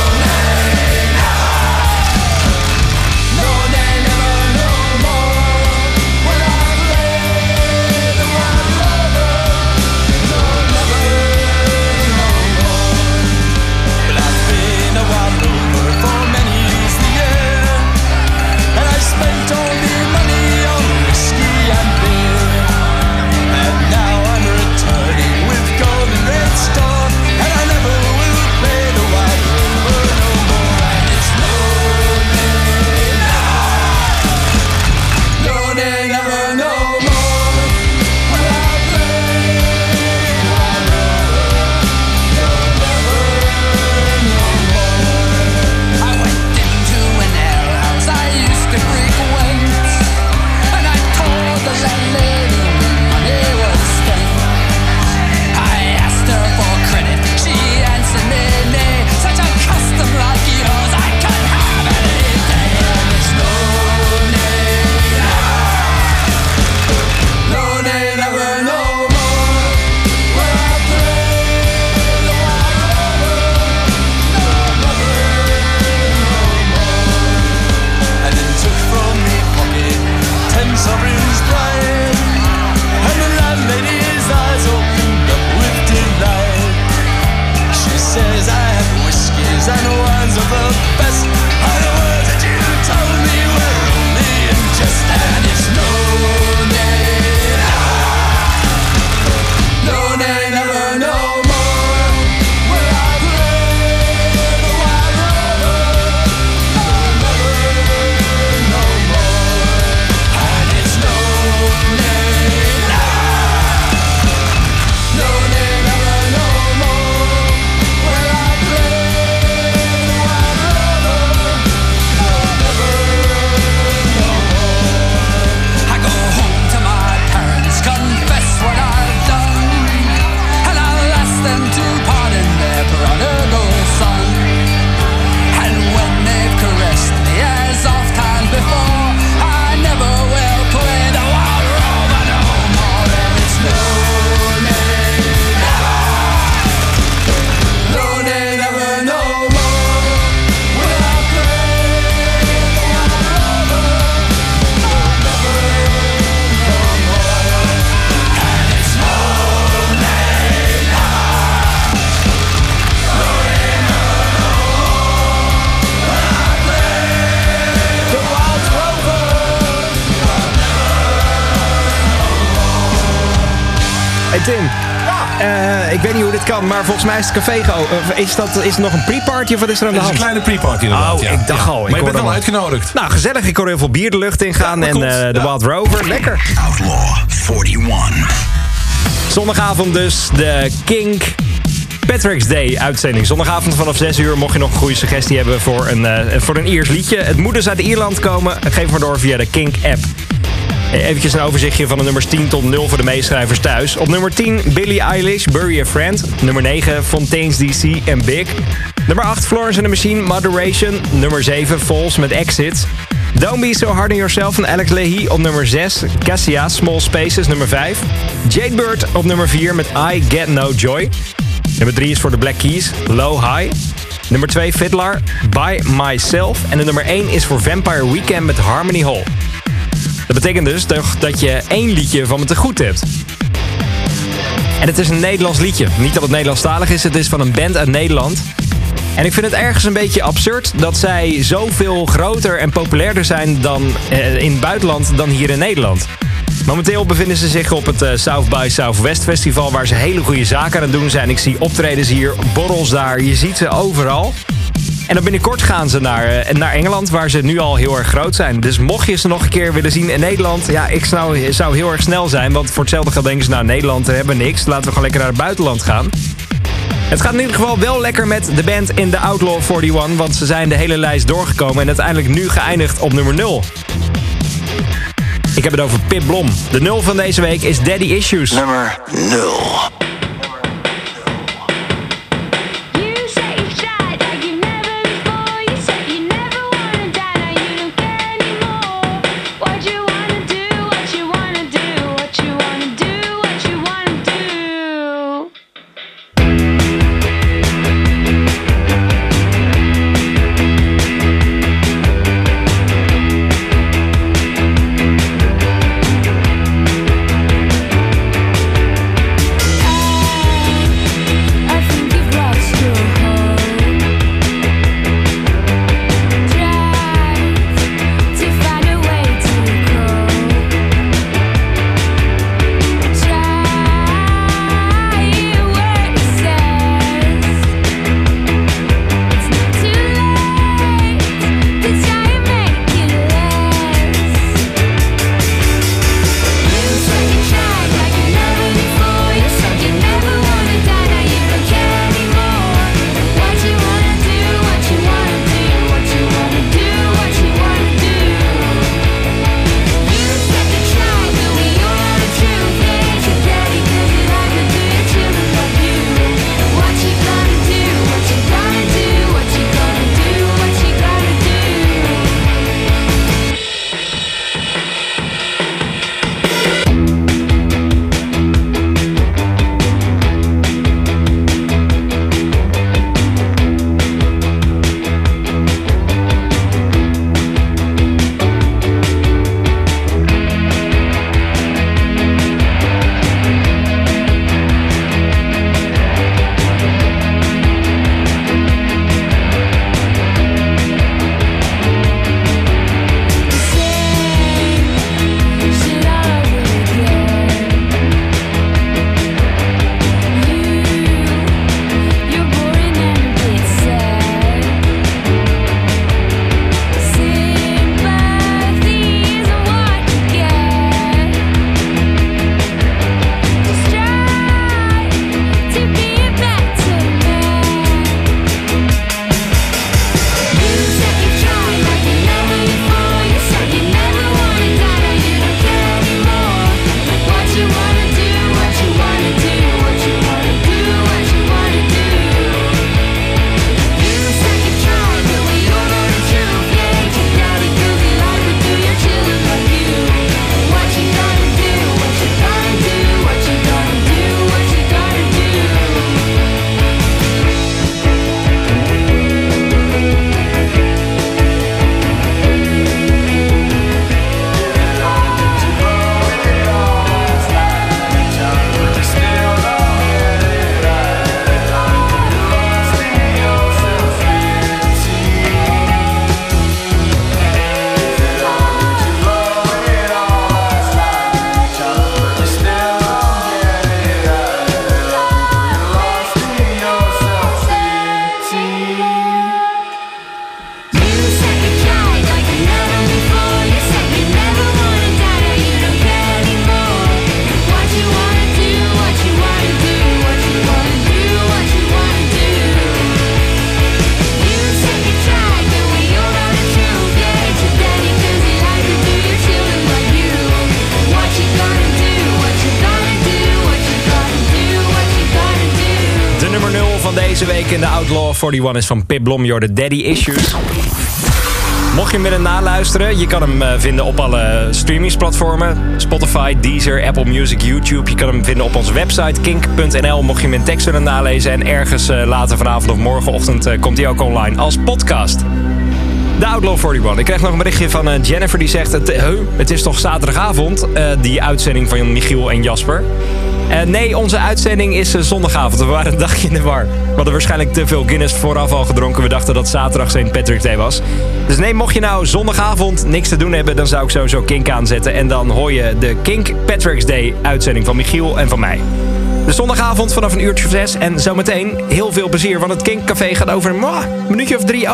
Ik weet niet hoe dit kan, maar volgens mij is het café geopend. Is, dat, is het nog een pre-party of wat is er aan de Het is hand? een kleine pre-party inderdaad. Oh, ja. ik dacht Ja. al. ik Maar je bent wel uitgenodigd. Nou, gezellig. Ik hoor heel veel bier de lucht ingaan dat en eh, de Ja. Wild Rover. Lekker. Outlaw 41. Zondagavond dus de Kink Patrick's Day uitzending. Zondagavond vanaf 6 uur. Mocht je nog een goede suggestie hebben voor een, eh, voor een Iers liedje. Het moet dus uit Ierland komen. Geef maar door via de Kink app. Even een overzichtje van de nummers 10 tot 0 voor de meeschrijvers thuis. Op nummer 10 Billie Eilish, Bury a Friend. Nummer 9 Fontaine's DC en Big. Nummer 8 Florence and the Machine, Moderation. Nummer 7 Falls met Exits. Don't Be So Hard on Yourself van Alex Leahy op nummer 6. Cassia, Small Spaces, nummer 5. Jade Bird op nummer 4 met I Get No Joy. Nummer 3 is voor de Black Keys, Low High. Nummer 2 Fiddler, By Myself. En de nummer 1 is voor Vampire Weekend met Harmony Hall. Dat betekent dus toch dat je één liedje van me te goed hebt. En het is een Nederlands liedje. Niet dat het Nederlandstalig is, het is van een band uit Nederland. En ik vind het ergens een beetje absurd dat zij zoveel groter en populairder zijn dan, eh, in het buitenland dan hier in Nederland. Momenteel bevinden ze zich op het eh, South by Southwest Festival... waar ze hele goede zaken aan het doen zijn. Ik zie optredens hier, borrels daar, je ziet ze overal. En dan binnenkort gaan ze naar, eh, naar Engeland, waar ze nu al heel erg groot zijn. Dus mocht je ze nog een keer willen zien in Nederland... ja, ik zou, zou heel erg snel zijn. Want voor hetzelfde geld denken ze... nou, Nederland hebben niks, laten we gewoon lekker naar het buitenland gaan. Het gaat in ieder geval wel lekker met de band in de Outlaw 41... want ze zijn de hele lijst doorgekomen... en uiteindelijk nu geëindigd op nummer 0. Ik heb het over Pip Blom. De 0 van deze week is Daddy Issues. Nummer 0. 41 is van Pip Blom, de Daddy Issues. Mocht je hem willen naluisteren, je kan hem eh, vinden op alle streamingsplatformen. Spotify, Deezer, Apple Music, YouTube. Je kan hem vinden op onze website kink.nl. Mocht je hem in tekst willen nalezen. En ergens eh, later vanavond of morgenochtend eh, komt hij ook online als podcast. De Outlaw 41. Ik kreeg nog een berichtje van Jennifer die zegt... Het, het is toch zaterdagavond, die uitzending van Michiel en Jasper? Eh, nee, onze uitzending is eh, zondagavond. We waren een dagje in de war. We hadden waarschijnlijk te veel Guinness vooraf al gedronken. We dachten dat zaterdag St. Patrick's Day was. Dus nee, mocht je nou zondagavond niks te doen hebben... dan zou ik sowieso Kink aanzetten. En dan hoor je de Kink Patrick's Day uitzending van Michiel en van mij. De zondagavond vanaf een uurtje of zes. En zometeen heel veel plezier, want het Kink Café gaat over een minuutje of drie